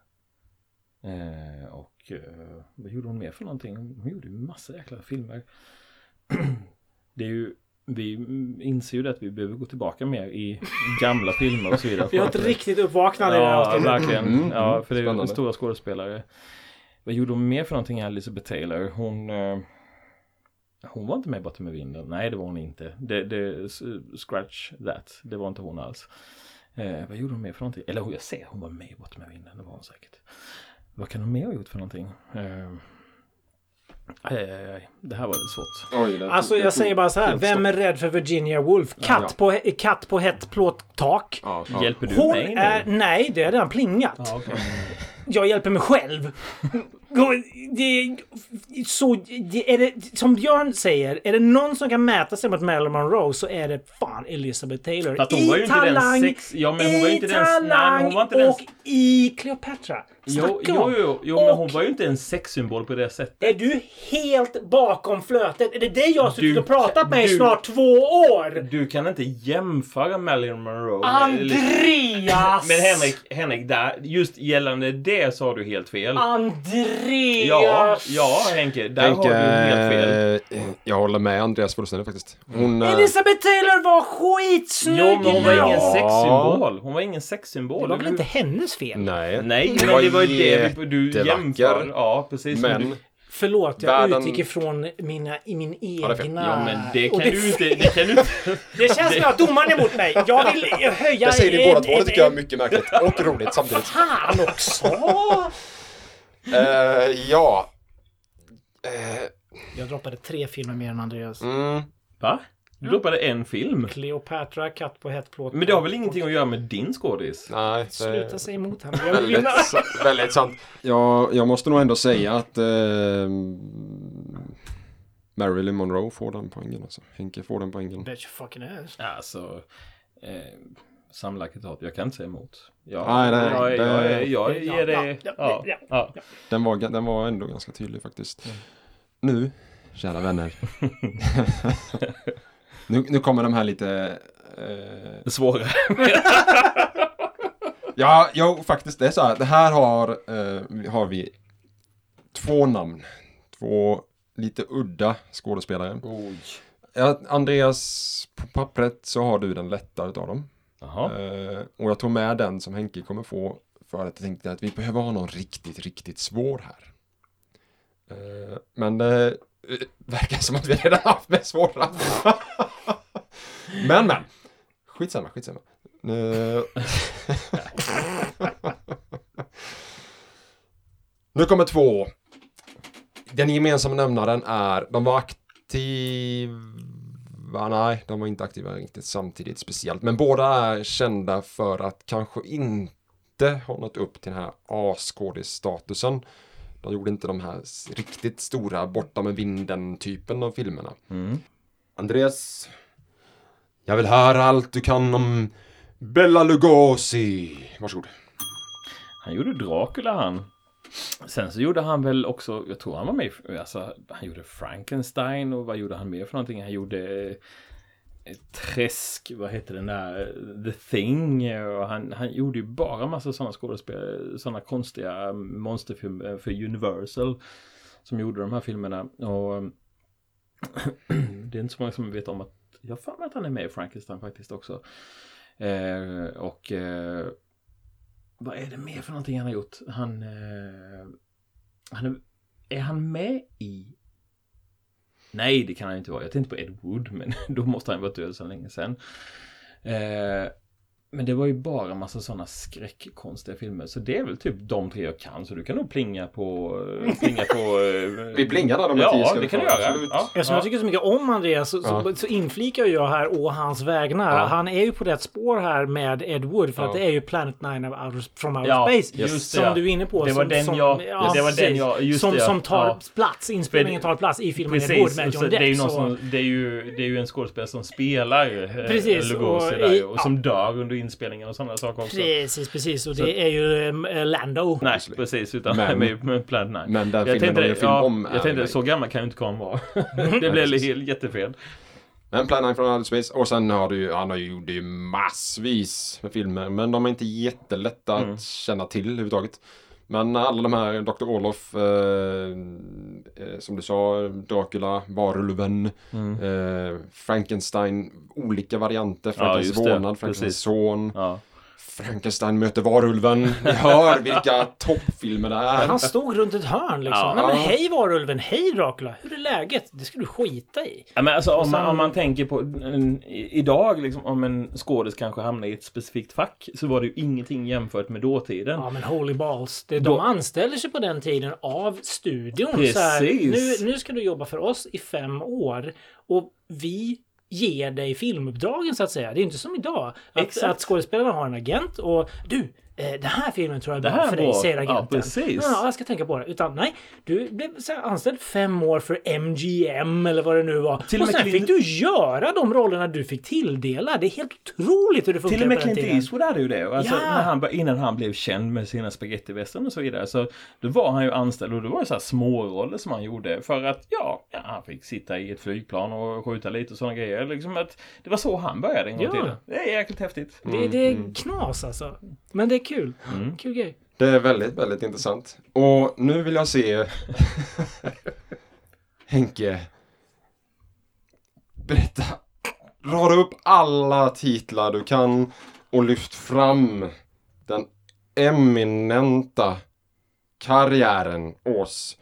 Eh, och eh, vad gjorde hon mer för någonting? Hon gjorde ju massa jäkla filmer. det är ju, vi inser ju det att vi behöver gå tillbaka mer i gamla filmer och så vidare. Vi har ett riktigt uppvaknande i det här Ja, avsnittet. verkligen. Mm, ja, mm, för det är ju stora skådespelare. Vad gjorde hon mer för någonting, Elizabeth Taylor? Hon... Eh, Hon var inte med borta med vinden. Nej, det var hon inte. Det, det, scratch that. Det var inte hon alls. Eh, vad gjorde hon mer för någonting? Eller jag ser hon var med borta med vinden. Det var hon säkert. Vad kan hon mer ha gjort för någonting? Eh, aj, aj, aj. Det här var lite svårt. Oj, det- Alltså det- jag säger bara så här. Vem stopp. är rädd för Virginia Woolf? Katt, på, katt på hett plåttak. Ja, ja. Hjälper du Hon mig nu? är... Nej, det har redan plingat. Ja, okej. Jag hjälper mig själv. Det så, det är det, som Björn säger, är det någon som kan mäta sig mot Marilyn Monroe så är det fan Elizabeth Taylor. Fast hon I var ju inte den talang, sex... Ja, men hon var ju i inte den... talang Nej, men hon var inte den... och i Cleopatra. Jo, jo, jo, jo men hon Och- var ju inte en sexsymbol på det sättet. Är du helt bakom flötet? Är det det jag har suttit och pratat med i du- snart två år? Du kan inte jämföra Marilyn Monroe med- Andreas! Men Henrik, Henrik, där, just gällande det så har du helt fel. Andreas! Ja, ja Henke, där har du helt fel. jag håller med Andreas fullständigt faktiskt. Hon... eh, Elisabeth Taylor var skitsnygg Jo, men hon var ingen sexsymbol. Hon var ingen sexsymbol. Det var väl inte hennes fel? Nej. Nej, men det var ju det vi- du jämför. Ja, precis. Men... Förlåt, jag Världen- utgick ifrån mina, i min det egna... ja, men det kan du inte... Det kan du. Det känns som att domaren är emot mig. Jag vill höja... Jag säger det en- båda två, det tycker jag är mycket märkligt och roligt samtidigt. Fan också! Eh, ja. Eh, Jag droppade tre filmer mer än Andreas. mm, Va? Du droppade en film. Cleopatra, Katt på hett plåt. Men det har väl ingenting att göra med din skådis? nej. det- Sluta säga emot henne. Jag vill Väldigt, vinna. väldigt sant. Ja, jag måste nog ändå säga att eh, Marilyn Monroe får den poängen. Alltså. Henke får den poängen. Bet you fucking ass. Alltså... Eh, Samlarkitat, jag kan inte säga emot. Jag, Nej, nej, jag, det- jag, jag, jag ger det... Ja, Ja, ja, ja. Den var, den var ändå ganska tydlig faktiskt. Nu, kära vänner. nu, nu kommer de här lite... Eh, Svårare. ja, jo, faktiskt. Det är så här. Det här har, eh, har vi två namn. Två lite udda skådespelare. Oj. Ja, Andreas, på pappret så har du den lättare utav dem. Uh, och jag tog med den som Henke kommer få för att jag tänkte att vi behöver ha någon riktigt, riktigt svår här. Uh, men det eh, verkar som att vi redan haft med svåra. men, men. Skitsamma, skitsamma. Eh, nu kommer två. Den gemensamma nämnaren är, de var aktiva, nej, de var inte aktiva riktigt samtidigt speciellt, men båda är kända för att kanske inte ha nått upp till den här A-skådis-statusen. De gjorde inte de här riktigt stora borta med vinden-typen av filmerna. Mm. Andreas, jag vill höra allt du kan om Bella Lugosi. Varsågod. Han gjorde Dracula han. Sen så gjorde han väl också, jag tror han var med i- alltså, han gjorde Frankenstein och vad gjorde han mer för någonting? Han gjorde eh, Träsk, vad heter den där, eh, The Thing eh, och han, han gjorde ju bara massa sådana skådespel, sådana konstiga monsterfilmer för Universal som gjorde de här filmerna och det är inte så många som vet om att jag har för mig att han är med i Frankenstein faktiskt också. Eh, och eh, vad är det mer för någonting han har gjort? Han... Eh, han är, är han med i... Nej, det kan han inte vara. Jag tänkte på Ed Wood, men då måste han varit död så länge sedan. Eh, men det var ju bara massa sådana skräckkonstiga filmer. Så det är väl typ de tre jag kan. Så du kan nog plinga på... Plinga på eh, Vi plingar där de här tio Ja, det kan du göra. Absolut. Ja, Eftersom jag tycker så mycket om Andreas så, så, Ja. så inflikar jag här å hans vägnar. Ja. Han är ju på rätt spår här med Ed Wood för Ja. att det är ju Planet 9 of outer, from outer Ja, space. just det, som ja. du är inne på. Det var som, den som, jag- ja, det var den precis. jag- just som, det, ja. som tar Ja. plats, inspelningen tar plats i filmen Ed Wood Precis, med John det är ju Depp. någon så- som, det är ju, det är ju en skådespelare som spelar eh, Precis, Lugosi och där, och som dör under inspelningen och sådana saker också. Precis, precis. Och det är ju eh, Lando. Nej, precis, utan Men- med, med Planet 9. Men den jag filmen de tänkte, gör film ja, om jag tänkte så gammal kan ju inte Karin vara. det blev helt jättefel. Men Plan 9 från Outer Space. Och sen har du ju, han har ju gjort massvis med filmer. Men de är inte jättelätta Mm. att känna till överhuvudtaget. Men alla de här, Dr. Olof, eh, eh, som du sa, Dracula, Varulven, Mm. eh, Frankenstein, olika varianter. Ja, Frankens just det. vålnad, Frankens Precis. son, Ja. Frankenstein möter varulven. Ni hör vilka toppfilmer det är. Han stod runt ett hörn liksom. Ja. Nej, men hej varulven, hej Dracula, hur är läget? Det ska du skita i. Ja, men alltså, om, man, om man tänker på en, idag, liksom, om en skådis kanske hamnar i ett specifikt fack, så var det ju ingenting jämfört med dåtiden. Ja men holy balls. Det, Då- de anställer sig på den tiden av studion. Precis. Så här, nu, nu ska du jobba för oss i fem år. Och vi ger dig filmuppdragen så att säga. Det är inte som idag. Att, att skådespelarna har en agent och du, den här filmen tror jag är bra för dig, säger ja, agenten. precis. Ja, jag ska tänka på det. Utan nej, du blev anställd fem år för MGM eller vad det nu var. Till och sen Clint- fick du göra de rollerna du fick tilldela. Det är helt otroligt hur det funkar Till och med Clint. Eastwood hade ju det. Alltså, Ja. när han, innan han blev känd med sina spagettivästern och så vidare. Så då var han ju anställd och det var ju så här småroller som han gjorde. För att ja, ja, han fick sitta i ett flygplan och skjuta lite och sådana grejer. Liksom att, det var så han började en gång Ja. till. Det är jäkligt häftigt. Det, det är knas alltså. Men det är kul. Kul grej. Det är väldigt, väldigt intressant. Och nu vill jag se Henke berätta. Rada upp alla titlar du kan och lyft fram den eminenta karriären hos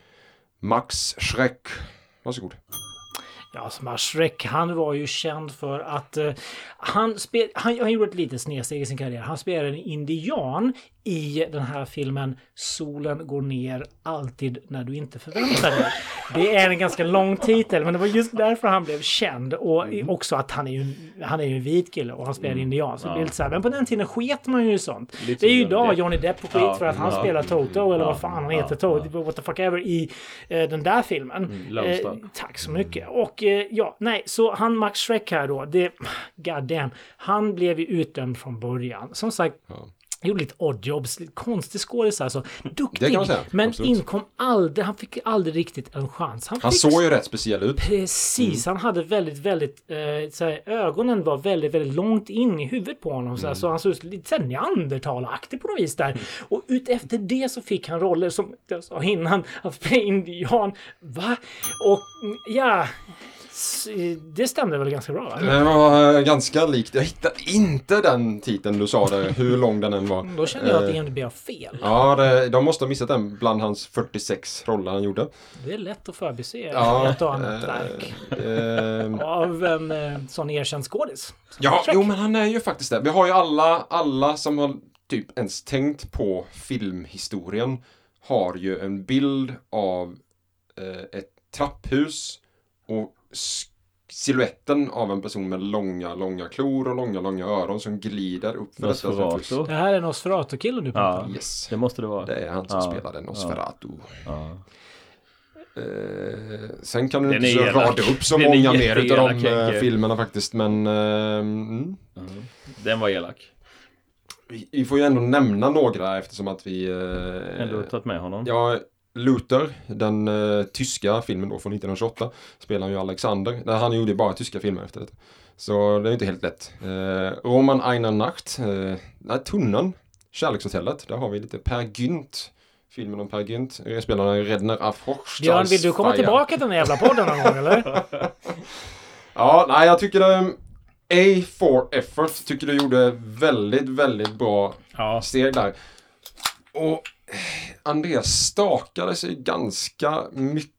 Max Schreck. Varsågod. Ja, som Shrek, han var ju känd för att eh, han, spel, han, han gjorde ett litet snedsteg i sin karriär. Han spelade en indian i den här filmen Solen går ner alltid när du inte förväntar dig. Det är en ganska lång titel, men det var just därför han blev känd. Och i- också att han är ju, han är ju en vit kille och han spelar indian. Så det blir lite så här, men på den tiden sket man ju i sånt. Lite det är ju idag. Johnny Depp och skit Ja, för att han ja, spelar Toto eller ja, vad fan han ja, heter. Toto, what the fuck ever i eh, den där filmen. Lone Eh, tack så mycket. Och eh, ja, nej, så han Max Schreck här då, det, god damn, han blev ju utdömd från början. Som sagt, gjorde lite oddjobs, lite konstig skådis alltså. Duktig, man säga, men absolut. inkom aldrig, han fick aldrig riktigt en chans. Han fick såg ju rätt speciell ut. Precis, han hade väldigt, väldigt, eh, såhär, ögonen var väldigt, väldigt långt in i huvudet på honom. Såhär, Så han såg ut lite såhär neandertalaktig på något vis där. Och utefter det så fick han roller som jag sa innan, att spela indian. Va? Och mm, ja, det stämde väl ganska bra va? Det var eh, ganska likt. Jag hittade inte den titeln du sa där, hur lång den än var. Då kände jag att Eh, IMDB har fel. Ja, det, de måste ha missat den bland hans 46 roller han gjorde. Det är lätt att förbise Ja, ett och annat eh, verk. eh, Av en sån erkänd skådis. ja, jo men han är ju faktiskt det. Vi har ju alla, alla som har typ ens tänkt på filmhistorien har ju en bild av eh, ett trapphus och siluetten av en person med långa, långa klor och långa, långa öron som glider upp för detta. Det här är Nosferatu-killen du pratar Ja, om. Yes. det måste det vara. Det är han som Ja, spelade Nosferatu. Ja. Eh, sen kan du Den inte elak. rada upp så Den många mer utav de jätteelak, eh, filmerna faktiskt, men eh, mm. Den var elak. vi, vi får ju ändå nämna några eftersom att vi... Eh, Ändå tagit med honom. Ja, Luther, den eh, tyska filmen då från 1928, spelar han ju Alexander. Där han gjorde bara tyska filmer efter det. Så det är inte helt lätt. Eh, Roman Einer Nacht, eh, nej, Tunnan, Kärlekshotellet, där har vi lite Per Gynt. Filmen om Per Gynt, eh, spelar Redner af. Björn, vill du komma tillbaka till den här jävla podden någon gång eller? Ja, nej jag tycker det... A for effort tycker du gjorde väldigt, väldigt bra Ja. steg där. Och eh, Andreas stakade sig ganska mycket.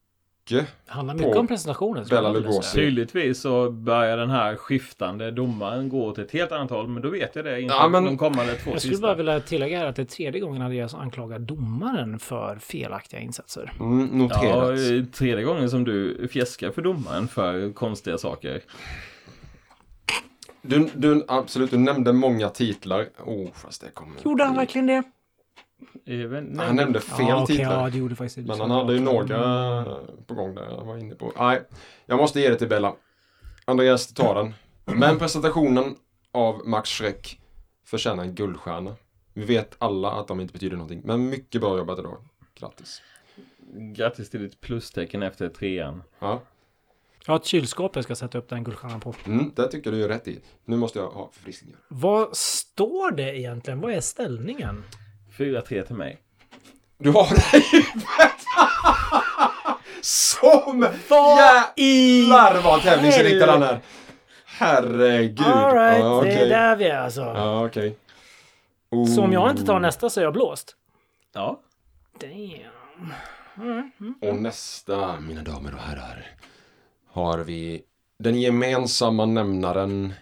Det handlar mycket På om presentationen. Bela Lugosi. Tydligtvis så börjar den här skiftande domaren gå åt ett helt annat håll, men då vet jag det inför Ja, men- de kommande två Jag skulle sista. bara vilja tillägga här att det är tredje gången Andreas anklagar domaren för felaktiga insatser. Mm, Ja, noterat. eh, tredje gången som du fjäskar för domaren för konstiga saker. Du, du, absolut, du nämnde många titlar. Oh, fast det kommer... Gjorde han verkligen det? Även, nej, Han nämnde fel ja, okej, titlar. ja, det gjorde faktiskt Men han hade ju några på gång där jag var inne på. Nej, jag måste ge det till Bella. Andreas tar den. Men presentationen av Max Schreck förtjänar en guldstjärna. Vi vet alla att de inte betyder någonting. Men mycket bra jobbat idag. Grattis. Grattis till ditt plustecken efter trean. Ja, Jag har ett kylskåp jag ska sätta upp den guldstjärnan på. mm, det tycker du är rätt i. Nu måste jag ha förfriskningar. Vad står det egentligen? Vad är ställningen? 4-3 till mig. Du har det i huvudet! Som jävlar vad tävlingsinriktad han är! Herregud. Alright, Ja, det är där vi är alltså. Ja, okej. Så om jag inte tar nästa så är jag blåst. Ja. Damn. Och nästa, mina damer och herrar, har vi den gemensamma nämnaren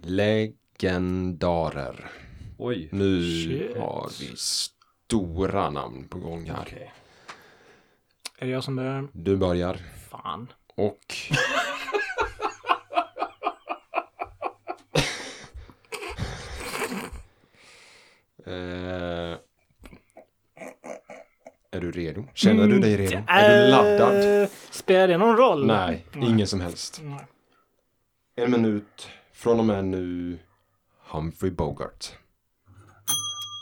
legendarer. Oj. Nu Shit. har vi stora namn på gång här. Okej. Är det jag som börjar? Du börjar Fan. och... eh... Är du redo? Känner du dig redo? Är du laddad? Eh, Spelar det någon roll? Nej, ingen som helst. Nej. En minut från och med nu. Humphrey Bogart.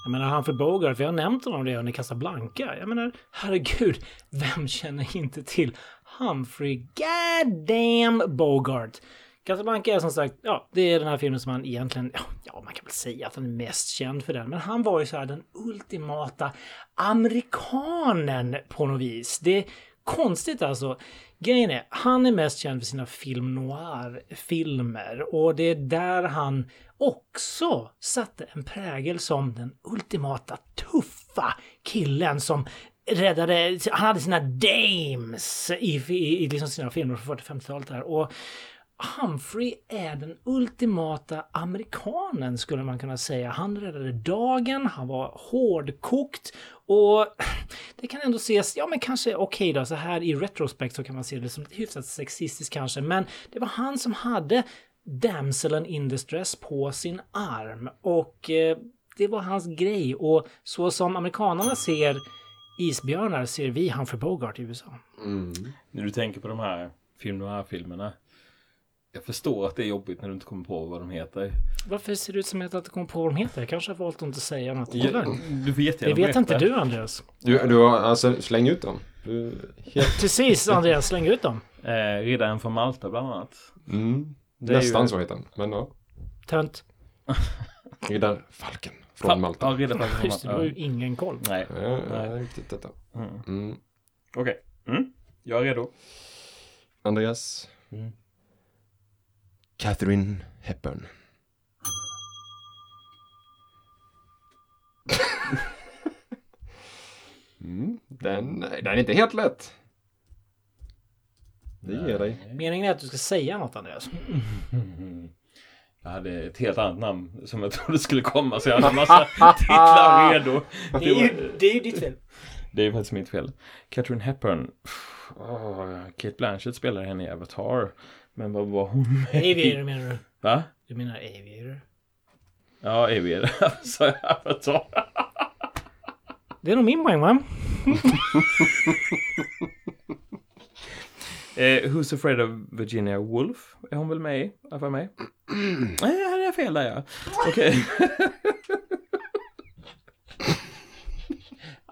Jag menar Humphrey Bogart, vi har nämnt honom redan i Casablanca. Jag menar, herregud, vem känner inte till Humphrey goddamn Bogart? Casablanca är som sagt, ja, det är den här filmen som han egentligen, ja, ja, man kan väl säga att han är mest känd för den. Men han var ju så här den ultimata amerikanen på något vis. Det är konstigt alltså. Grejen är, han är mest känd för sina film noir-filmer och det är där han också satte en prägel som den ultimata tuffa killen som räddade, han hade sina dames i, i, i liksom sina filmer från 40-50-talet där och Humphrey är den ultimata amerikanen skulle man kunna säga. Han räddade dagen, han var hårdkokt och det kan ändå ses, ja men kanske okej då, så här i retrospekt så kan man se det som hyfsat sexistiskt kanske, men det var han som hade damselen in distress på sin arm och eh, det var hans grej och så som amerikanerna ser isbjörnar ser vi Humphrey Bogart i USA. När du tänker på de här film noir-filmerna. Jag förstår att det är jobbigt när du inte kommer på vad de heter. Varför ser det ut som att jag inte kommer på vad de heter? Jag kanske har valt att inte säga något. Ja, du jättegärna Det vet inte du Andreas. Du, du har, alltså, släng ut dem. Du, helt, Precis Andreas, släng ut dem. Eh, Riddaren från Malta bland annat. mm, Det nästan ju- så heter den. Men ja. Tönt. Riddar Falken från Malta. Ja, Riddaren från Just det, du Malta. har ju ingen koll. Nej. Ja, Nej. det är riktigt detta. Mm. Mm. Okej. Mm. Jag är redo. Andreas. Mm. Catherine Hepburn. mm, den, den är inte helt lätt. Det ger dig. Meningen är att du ska säga något Andreas. Jag hade ett helt annat namn som jag trodde skulle komma så jag hade en massa titlar redo. Det är ju, det är ju ditt fel. Det är ju faktiskt mitt fel. Catherine Hepburn. Oh, Kate Blanchett spelar henne i Avatar. Men vad var hon med? Aviator menar du? Va? Du menar Aviator? Ja, Aviator. Sa jag Avatar? Det är nog min poäng va? Eh, Who's Afraid of Virginia Woolf? Är hon väl med i? Är jag med? Nej, hade jag fel där ja. Okej.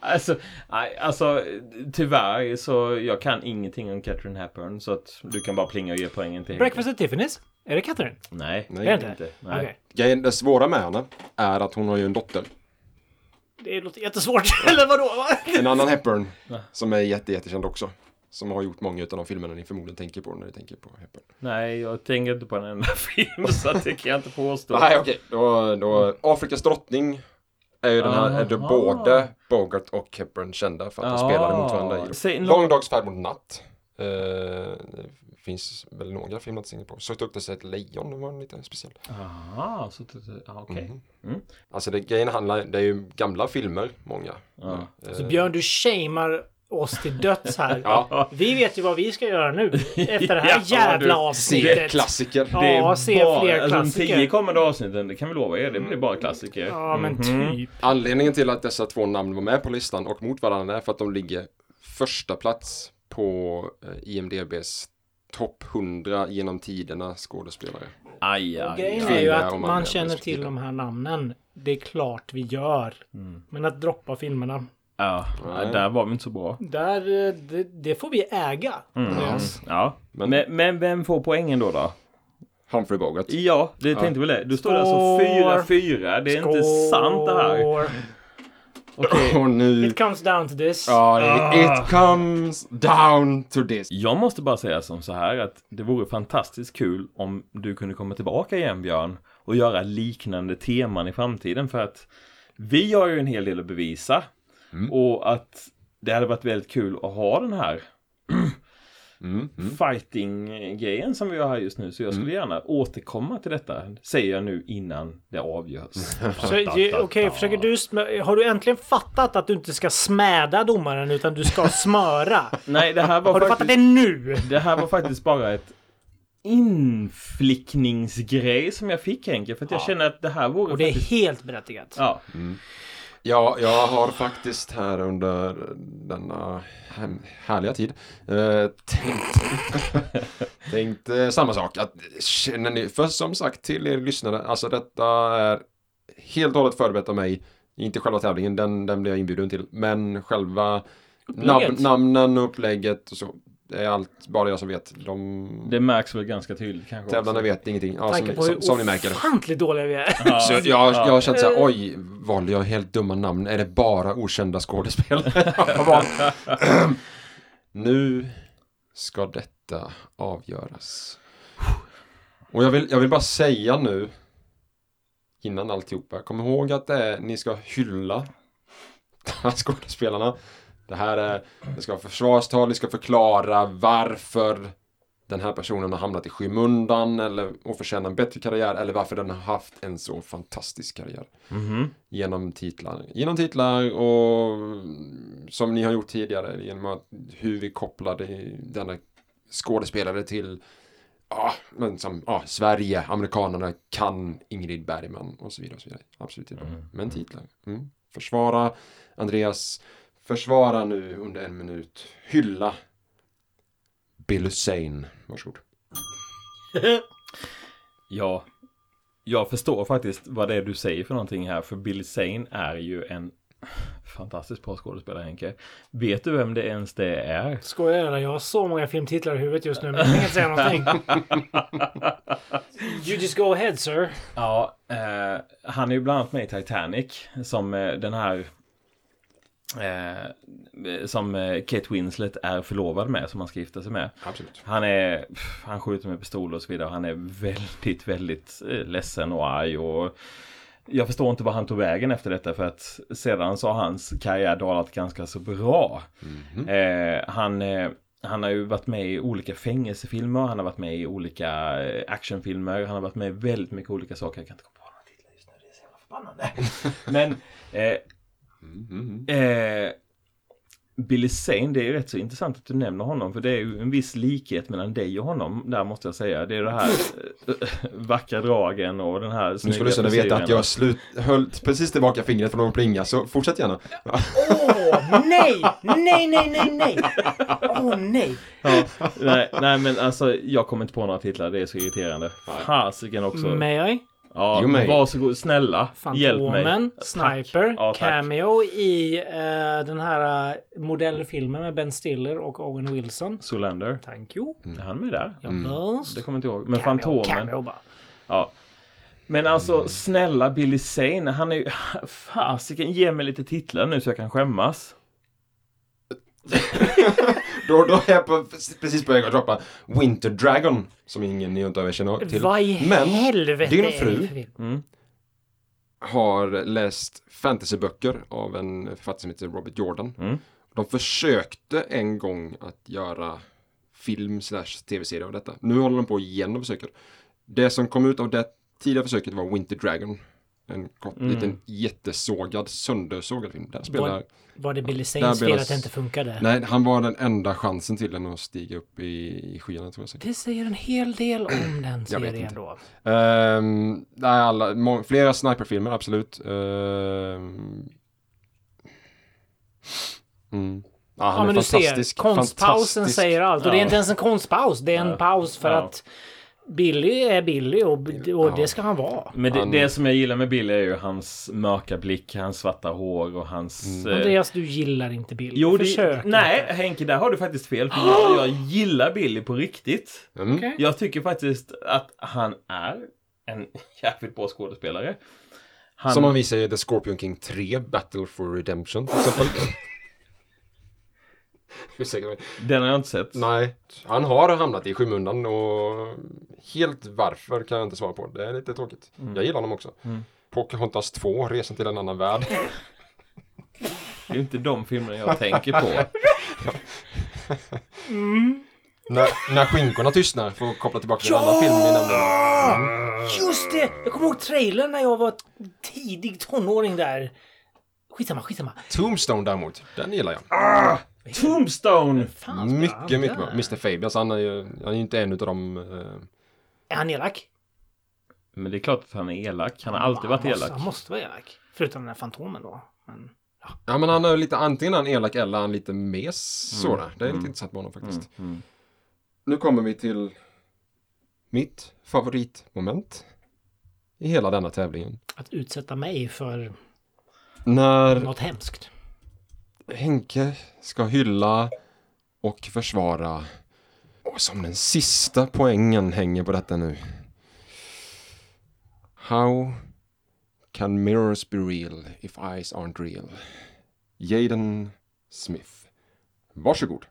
Alltså, nej, alltså tyvärr så jag kan ingenting om Catherine Hepburn så att du kan bara plinga och ge poängen till Henke. Breakfast at Tiffany's? Är det Catherine? Nej, Nej. det Är är det inte. inte? Nej. Grejen- Det svåra med henne är att hon har ju en dotter. Det låter jättesvårt. Eller vadå? En annan Hepburn som är jätte, jättekänd också. Som har gjort många av de filmerna ni förmodligen tänker på när ni tänker på Hepburn. Nej, jag tänker inte på en enda film så att det kan jag inte påstå. Nej, okej. Då, då, Afrikas drottning är ju den här, är Aha. både Bogart och Hepburn kända för att de spelade mot varandra i Säg Lång dags färd mot natt. Det finns väl några filmer att se på. Sökte upp det sig ett lejon, det var lite speciell. Aha, så det, ja, okej. Mhm. Alltså det, grejen handlar, det är ju gamla filmer, många. Ja. Eh, Så Björn, du shamear oss till döds här. Ja. Vi vet ju vad vi ska göra nu. Efter det här Ja, jävla du- Se avsnittet. klassiker. Ja. Det är se bara, fler alltså, de klassiker. tio kommande avsnitten, det kan vi lova er, det blir bara klassiker. Ja, men Mhm. typ. Anledningen till att dessa två namn var med på listan och mot varandra är för att de ligger första plats på eh, IMDBs topp 100 genom tiderna skådespelare. Aj, Och aj, grejen är ju att man känner till de här namnen. Det är klart vi gör. Mm. Men att droppa filmerna, Ja, Nej. där var vi inte så bra. där, eh, det, det får vi äga. Mm. Andreas. Ja, Men- men, men vem får poängen då då? Humphrey Bogart. Ja, det tänkte väl det. Du står där Skål. alltså 4-4. Det är inte sant det här. Skål. Okej. Och nu... It comes down to this. Ja, det, it comes down to this. Jag måste bara säga som så här att det vore fantastiskt kul om du kunde komma tillbaka igen Björn och göra liknande teman i framtiden för att Vi har ju en hel del att bevisa. Mm. Och att det hade varit väldigt kul att ha den här Mm, mm. fighting-grejen som vi har här just nu. Så jag skulle gärna återkomma till detta. Säger jag nu innan det avgörs. Okej, försöker du... Har du äntligen fattat att du inte ska smäda domaren utan du ska smöra? Nej, det här var Har du fattat det nu? Det här var faktiskt bara ett inflickningsgrej som jag fick Henke. För att jag känner att det här vore Och det är faktiskt... helt berättigat. Ja, Ja, jag har faktiskt här under denna härliga tid eh, tänkt, tänkt eh, samma sak. Att, känner ni, för som sagt till er lyssnare, alltså detta är helt och hållet förberett av mig. Inte själva tävlingen, den, den blir jag inbjuden till. Men själva namn, namnen och upplägget och så. Det är allt bara jag som vet. De det märks väl ganska tydligt kanske. tävlarna också. vet ingenting. Ja, som, på som, som ni märker. ofantligt dåliga vi är. Ja, Så jag, jag har känt såhär, oj, valde jag helt dumma namn? Är det bara okända skådespelare? Nu ska detta avgöras. Och jag vill, jag vill bara säga nu, innan alltihopa, kom ihåg att det är, ni ska hylla de här skådespelarna. Det här är, det ska vara försvarstal, ni ska förklara varför den här personen har hamnat i skymundan eller och förtjänar en bättre karriär eller varför den har haft en så fantastisk karriär. Mhm. Genom titlar. Genom titlar och som ni har gjort tidigare genom att, hur vi kopplade denna skådespelare till ja, men som, ja, Sverige, amerikanerna kan Ingrid Bergman och så vidare. Och så vidare. Absolut inte. Men titlar. Mm. Försvara Andreas. Försvara nu under en minut. Hylla Bill Hussein. Varsågod. Ja, jag förstår faktiskt vad det är du säger för någonting här. För Billy Zane är ju en fantastiskt bra skådespelare Henke. Vet du vem det ens det är? Skojar eller? Jag har så många filmtitlar i huvudet just nu men jag kan inte säga någonting. You just go ahead sir. Ja, eh, han är ju bland annat med i Titanic som eh, den här eh, som eh, Kate Winslet är förlovad med som han ska gifta sig med. Absolut. Han är, han skjuter med pistol och så vidare. Han är väldigt, väldigt eh, ledsen och arg och jag förstår inte vad han tog vägen efter detta för att sedan så har hans karriär dalat ganska så bra. Eh, han, eh, han har ju varit med i olika fängelsefilmer, han har varit med i olika eh, actionfilmer, han har varit med i väldigt mycket olika saker. Jag kan inte komma på några titlar just nu, det är så jävla förbannande. Men eh, Mm. Eh, Billy Zane, det är rätt så intressant att du nämner honom för det är ju en viss likhet mellan dig och honom där måste jag säga. Det är det här eh, vackra dragen och den här Nu ska lyssnarna veta att jag slut, höll precis tillbaka fingret från att plinga, så fortsätt gärna. Åh, nej! Nej, nej, nej, nej! Åh, nej! Ja, nej, nej men alltså jag kommer inte på några titlar, det är så irriterande. Fasiken också. May I? Ja, Jo, mig. varsågod, snälla. Hjälp mig. Fantomen, Sniper, Ja. Cameo i eh, den här uh, modellfilmen med Ben Stiller och Owen Wilson. Solander. Thank you. Är han med där? Minns. Det kommer jag inte ihåg. Men Cameo, Fantomen. Cameo bara. Ja. Men alltså snälla Billy Zane, han är ju... Fasiken, ge mig lite titlar nu så jag kan skämmas. Då, då är jag på, precis på väg att droppa Winter Dragon, som ingen ni inte känner till. Vad i Men helvete din fru? Mm. har läst fantasyböcker av en författare som heter Robert Jordan. Mm. De försökte en gång att göra film slash tv-serie av detta. Nu håller de på igen och försöker. Det som kom ut av det tidiga försöket var Winter Dragon. En kort, Mm. liten jättesågad, söndersågad film. Där spelar... Var, var det Billy Zanes fel att det inte funkade? Nej, han var den enda chansen till den att stiga upp i, i skyarna tror jag. Det säger en hel del om den serien då. Ehm, nej, alla, må, flera sniperfilmer, absolut. Ehm, mm. Ja, han Ja, är men du ser, fantastisk. konstpausen fantastisk. säger allt. Och det är Ja. inte ens en konstpaus. Det är en Ja. paus för Ja. att Billy är Billy och, och det ska han vara. Men det, det som jag gillar med Billy är ju hans mörka blick, hans svarta hår och hans... eh, Andreas, du gillar inte Billy. Jo, Försök det, nej inte. Henke, där har du faktiskt fel. För jag, jag gillar Billy på riktigt. Mm. Okej. Jag tycker faktiskt att han är en jävligt bra skådespelare. Han, Som man visar i The Scorpion King 3, Battle for Redemption till exempel. Ursäkta mig. Den har jag inte sett. Nej, han har hamnat i skymundan och helt varför kan jag inte svara på. Det är lite tråkigt. Jag gillar honom också. Mm. Pocahontas 2, Resan till en annan värld. Det är ju inte de filmerna jag tänker på. när, när skinkorna tystnar, för att koppla tillbaka till en annan film vi nämnde. Just det! Jag kommer ihåg trailern när jag var tidig tonåring där. Skitsamma, skitsamma. Tombstone däremot, den gillar jag. Tombstone! Fan, Mycket, mycket bra. Mr Fabians, han är ju han är ju inte en utav dem. eh, Är han elak? Men det är klart att han är elak. Han har alltid varit han måste, elak. Han måste vara elak. Förutom den här fantomen då. Men, Ja men han är lite antingen är han elak eller han lite mes sådär. Det är lite Mm. intressant med honom faktiskt. Mm, mm. Nu kommer vi till mitt favoritmoment i hela denna tävlingen. att utsätta mig för När något hemskt. Henke ska hylla och försvara och som den sista poängen hänger på detta nu. How can mirrors be real if eyes aren't real? Jaden Smith. Varsågod.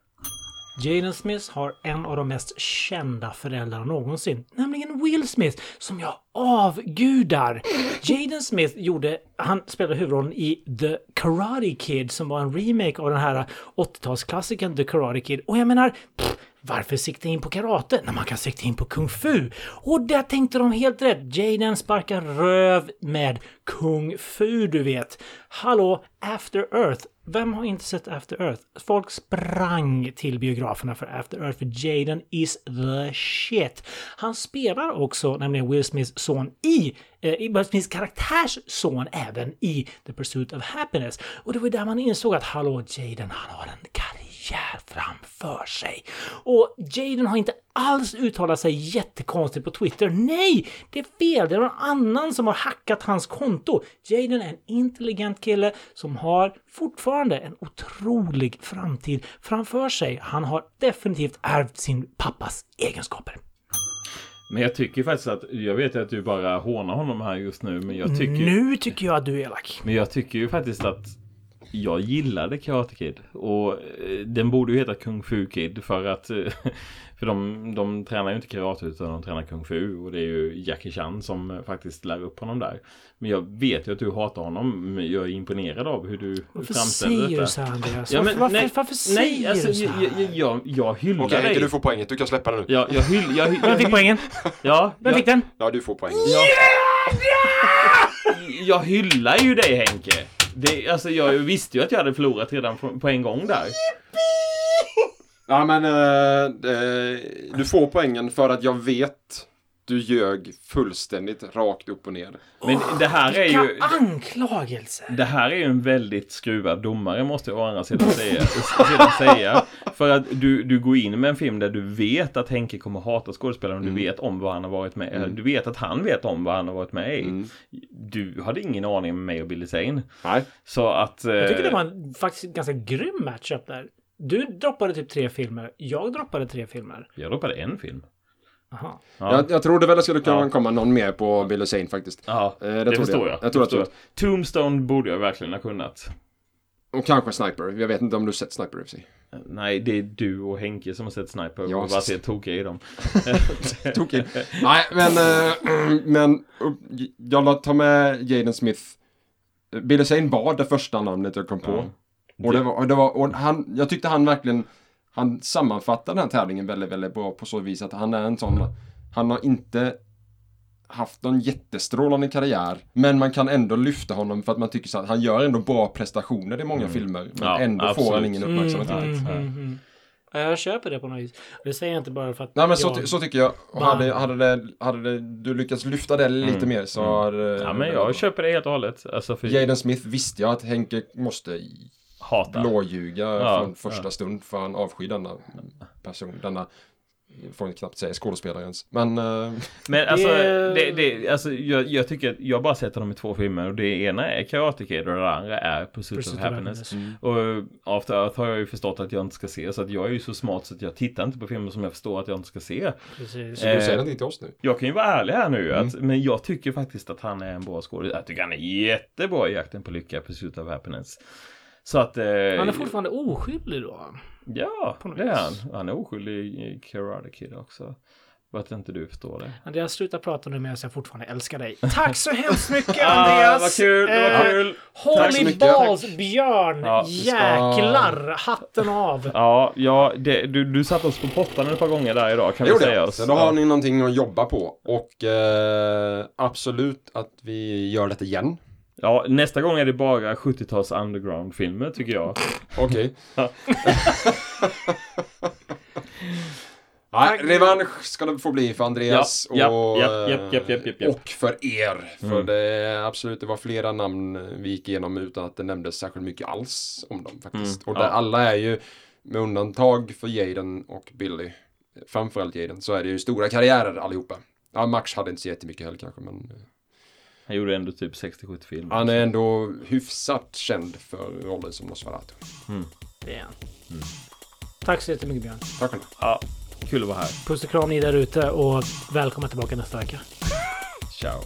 Jaden Smith har en av de mest kända föräldrarna någonsin, nämligen Will Smith, som jag avgudar. Jaden Smith gjorde, han spelade huvudrollen i The Karate Kid som var en remake av den här 80-talsklassikern The Karate Kid. Och jag menar, pff, varför sikta in på karate när man kan sikta in på kung fu? Och där tänkte de helt rätt. Jaden sparkar röv med kung fu, du vet. Hallå, After Earth. Vem har inte sett After Earth? Folk sprang till biograferna för After Earth, för Jaden is the shit. Han spelar också, nämligen Will Smiths son i, eh, i Will Smiths karaktärs son även i The Pursuit of Happiness. Och det var där man insåg att hallå, Jaden, han har en karaktär karriär framför sig. Och Jaden har inte alls uttalat sig jättekonstigt på Twitter. Nej, det är fel. Det är någon annan som har hackat hans konto. Jaden är en intelligent kille som har fortfarande en otrolig framtid framför sig. Han har definitivt ärvt sin pappas egenskaper. Men jag tycker faktiskt att, jag vet att du bara hånar honom här just nu, men jag tycker, Nu tycker jag att du är elak. men jag tycker ju faktiskt att jag gillade Karate Kid och eh, den borde ju heta Kung Fu Kid för att eh, för de, de tränar ju inte karate utan de tränar Kung Fu och det är ju Jackie Chan som eh, faktiskt lär upp honom där. Men jag vet ju att du hatar honom, men jag är imponerad av hur du Varför framställer säger detta. du så Andreas? Ja, varför, men varför, nej, varför säger Nej, alltså du så jag, här? jag, jag, jag hyllar Okej dig. Henke, du får poänget. Du kan släppa den nu. Ja, jag hyll, jag, hyll, Vem fick poängen? Ja, Vem jag, fick den? Ja, du får poänget. jag hyllar ju dig Henke. Det, alltså jag visste ju att jag hade förlorat redan på, en gång där. Ja, men eh, eh, du får poängen för att jag vet du ljög fullständigt rakt upp och ner. Men det här är ju... Vilka anklagelser! Det här är ju en väldigt skruvad domare måste jag å andra sidan säga. Sedan säga. För att du, du går in med en film där du vet att Henke kommer hata skådespelaren. Du vet om vad han har varit med Du vet att han vet om vad han har varit med i. Du hade ingen aning med mig och Billy Zane. Nej. Så att... Jag tycker det eh, var en faktiskt ganska grym matchup där. Du droppade typ tre filmer, jag droppade tre filmer. Jag droppade en film. Aha. Ja. Jag, jag trodde väl det skulle kunna Ja. komma någon mer på Bill Hussein faktiskt. Ja, Eh, det, det förstår jag. jag. Jag tror det att jag. Tombstone borde jag verkligen ha kunnat. Och kanske Sniper. Jag vet inte om du sett Sniper i sig. Nej, det är du och Henke som har sett Sniper och Ja, så- helt tokiga i dem. Tokig. Nej, men, eh, men uh, jag la ta med Jaden Smith. Bill Hussein var det första namnet jag kom på. Ja. Och, det var, och, det var, och han, jag tyckte han verkligen, han sammanfattade den här tävlingen väldigt, väldigt bra på så vis att han är en sån, han har inte haft någon jättestrålande karriär, men man kan ändå lyfta honom för att man tycker så att han gör ändå bra prestationer i många filmer, men Ja, ändå får absolut. han ingen uppmärksamhet. Mm, riktigt. mm. mm. Ja, Jag köper det på något vis. Det säger jag inte bara för att Nej men så, jag... ty- så tycker jag. Och hade, hade, det, hade det, du lyckats lyfta det lite Mm. mer så har... Ja, men jag köper det helt och hållet. Alltså för Jaden Smith visste jag att Henke måste hata. blåljuga Ja, från första ja. stund för han avskyr denna person, denna får jag knappt säga skådespelare ens. Men eh, Men alltså, Det- det, det, alltså jag, jag tycker att jag bara sett honom i två filmer och det ena är Karate Kid och det andra är Pursuit, Pursuit of Happiness. Happiness. Och After Earth har jag ju förstått att jag inte ska se så att jag är ju så smart så att jag tittar inte på filmer som jag förstår att jag inte ska se. Precis. så du Eh, säger någonting till oss nu? Jag kan ju vara ärlig här nu, Mm. att, men jag tycker faktiskt att han är en bra skådespelare. Jag tycker han är jättebra i Jakten på lycka, Pursuit of Happiness. Så att... Eh, Han är fortfarande oskyldig då. Ja, det är han. Han är oskyldig i Karate Kid också. Varför inte du förstår det. Andreas, sluta prata nu medan jag fortfarande älskar dig. Tack så hemskt mycket Ah, Andreas! vad kul, det var Eh, kul! Holy mycket. balls, Björn! Ja, Jäklar! Hatten av! Ja, ja det, du, du satte oss på pottan ett par gånger där idag kan Det vi gjorde säga jag. oss. Så då har ni någonting att jobba på. Och eh, absolut att vi gör detta igen. Ja, nästa gång är det bara 70-tals underground-filmer tycker jag. Okej. Nej, revansch ska det få bli för Andreas Ja, ja, och, och för er. För Mm. det är absolut, det var flera namn vi gick igenom utan att det nämndes särskilt mycket alls om dem faktiskt. Mm, Och där ja. alla är ju, med undantag för Jaden och Billy, framförallt Jaden, så är det ju stora karriärer allihopa. Ja, Max hade inte så jättemycket heller kanske, men eh, Han gjorde ändå typ 60-70 filmer. han är ändå hyfsat känd för rollen som Nosferatu. Det är han. Tack så jättemycket Björn. Tack själv. Ja, kul att vara här. Puss och kram ni där ute och välkomna tillbaka nästa vecka. Ciao.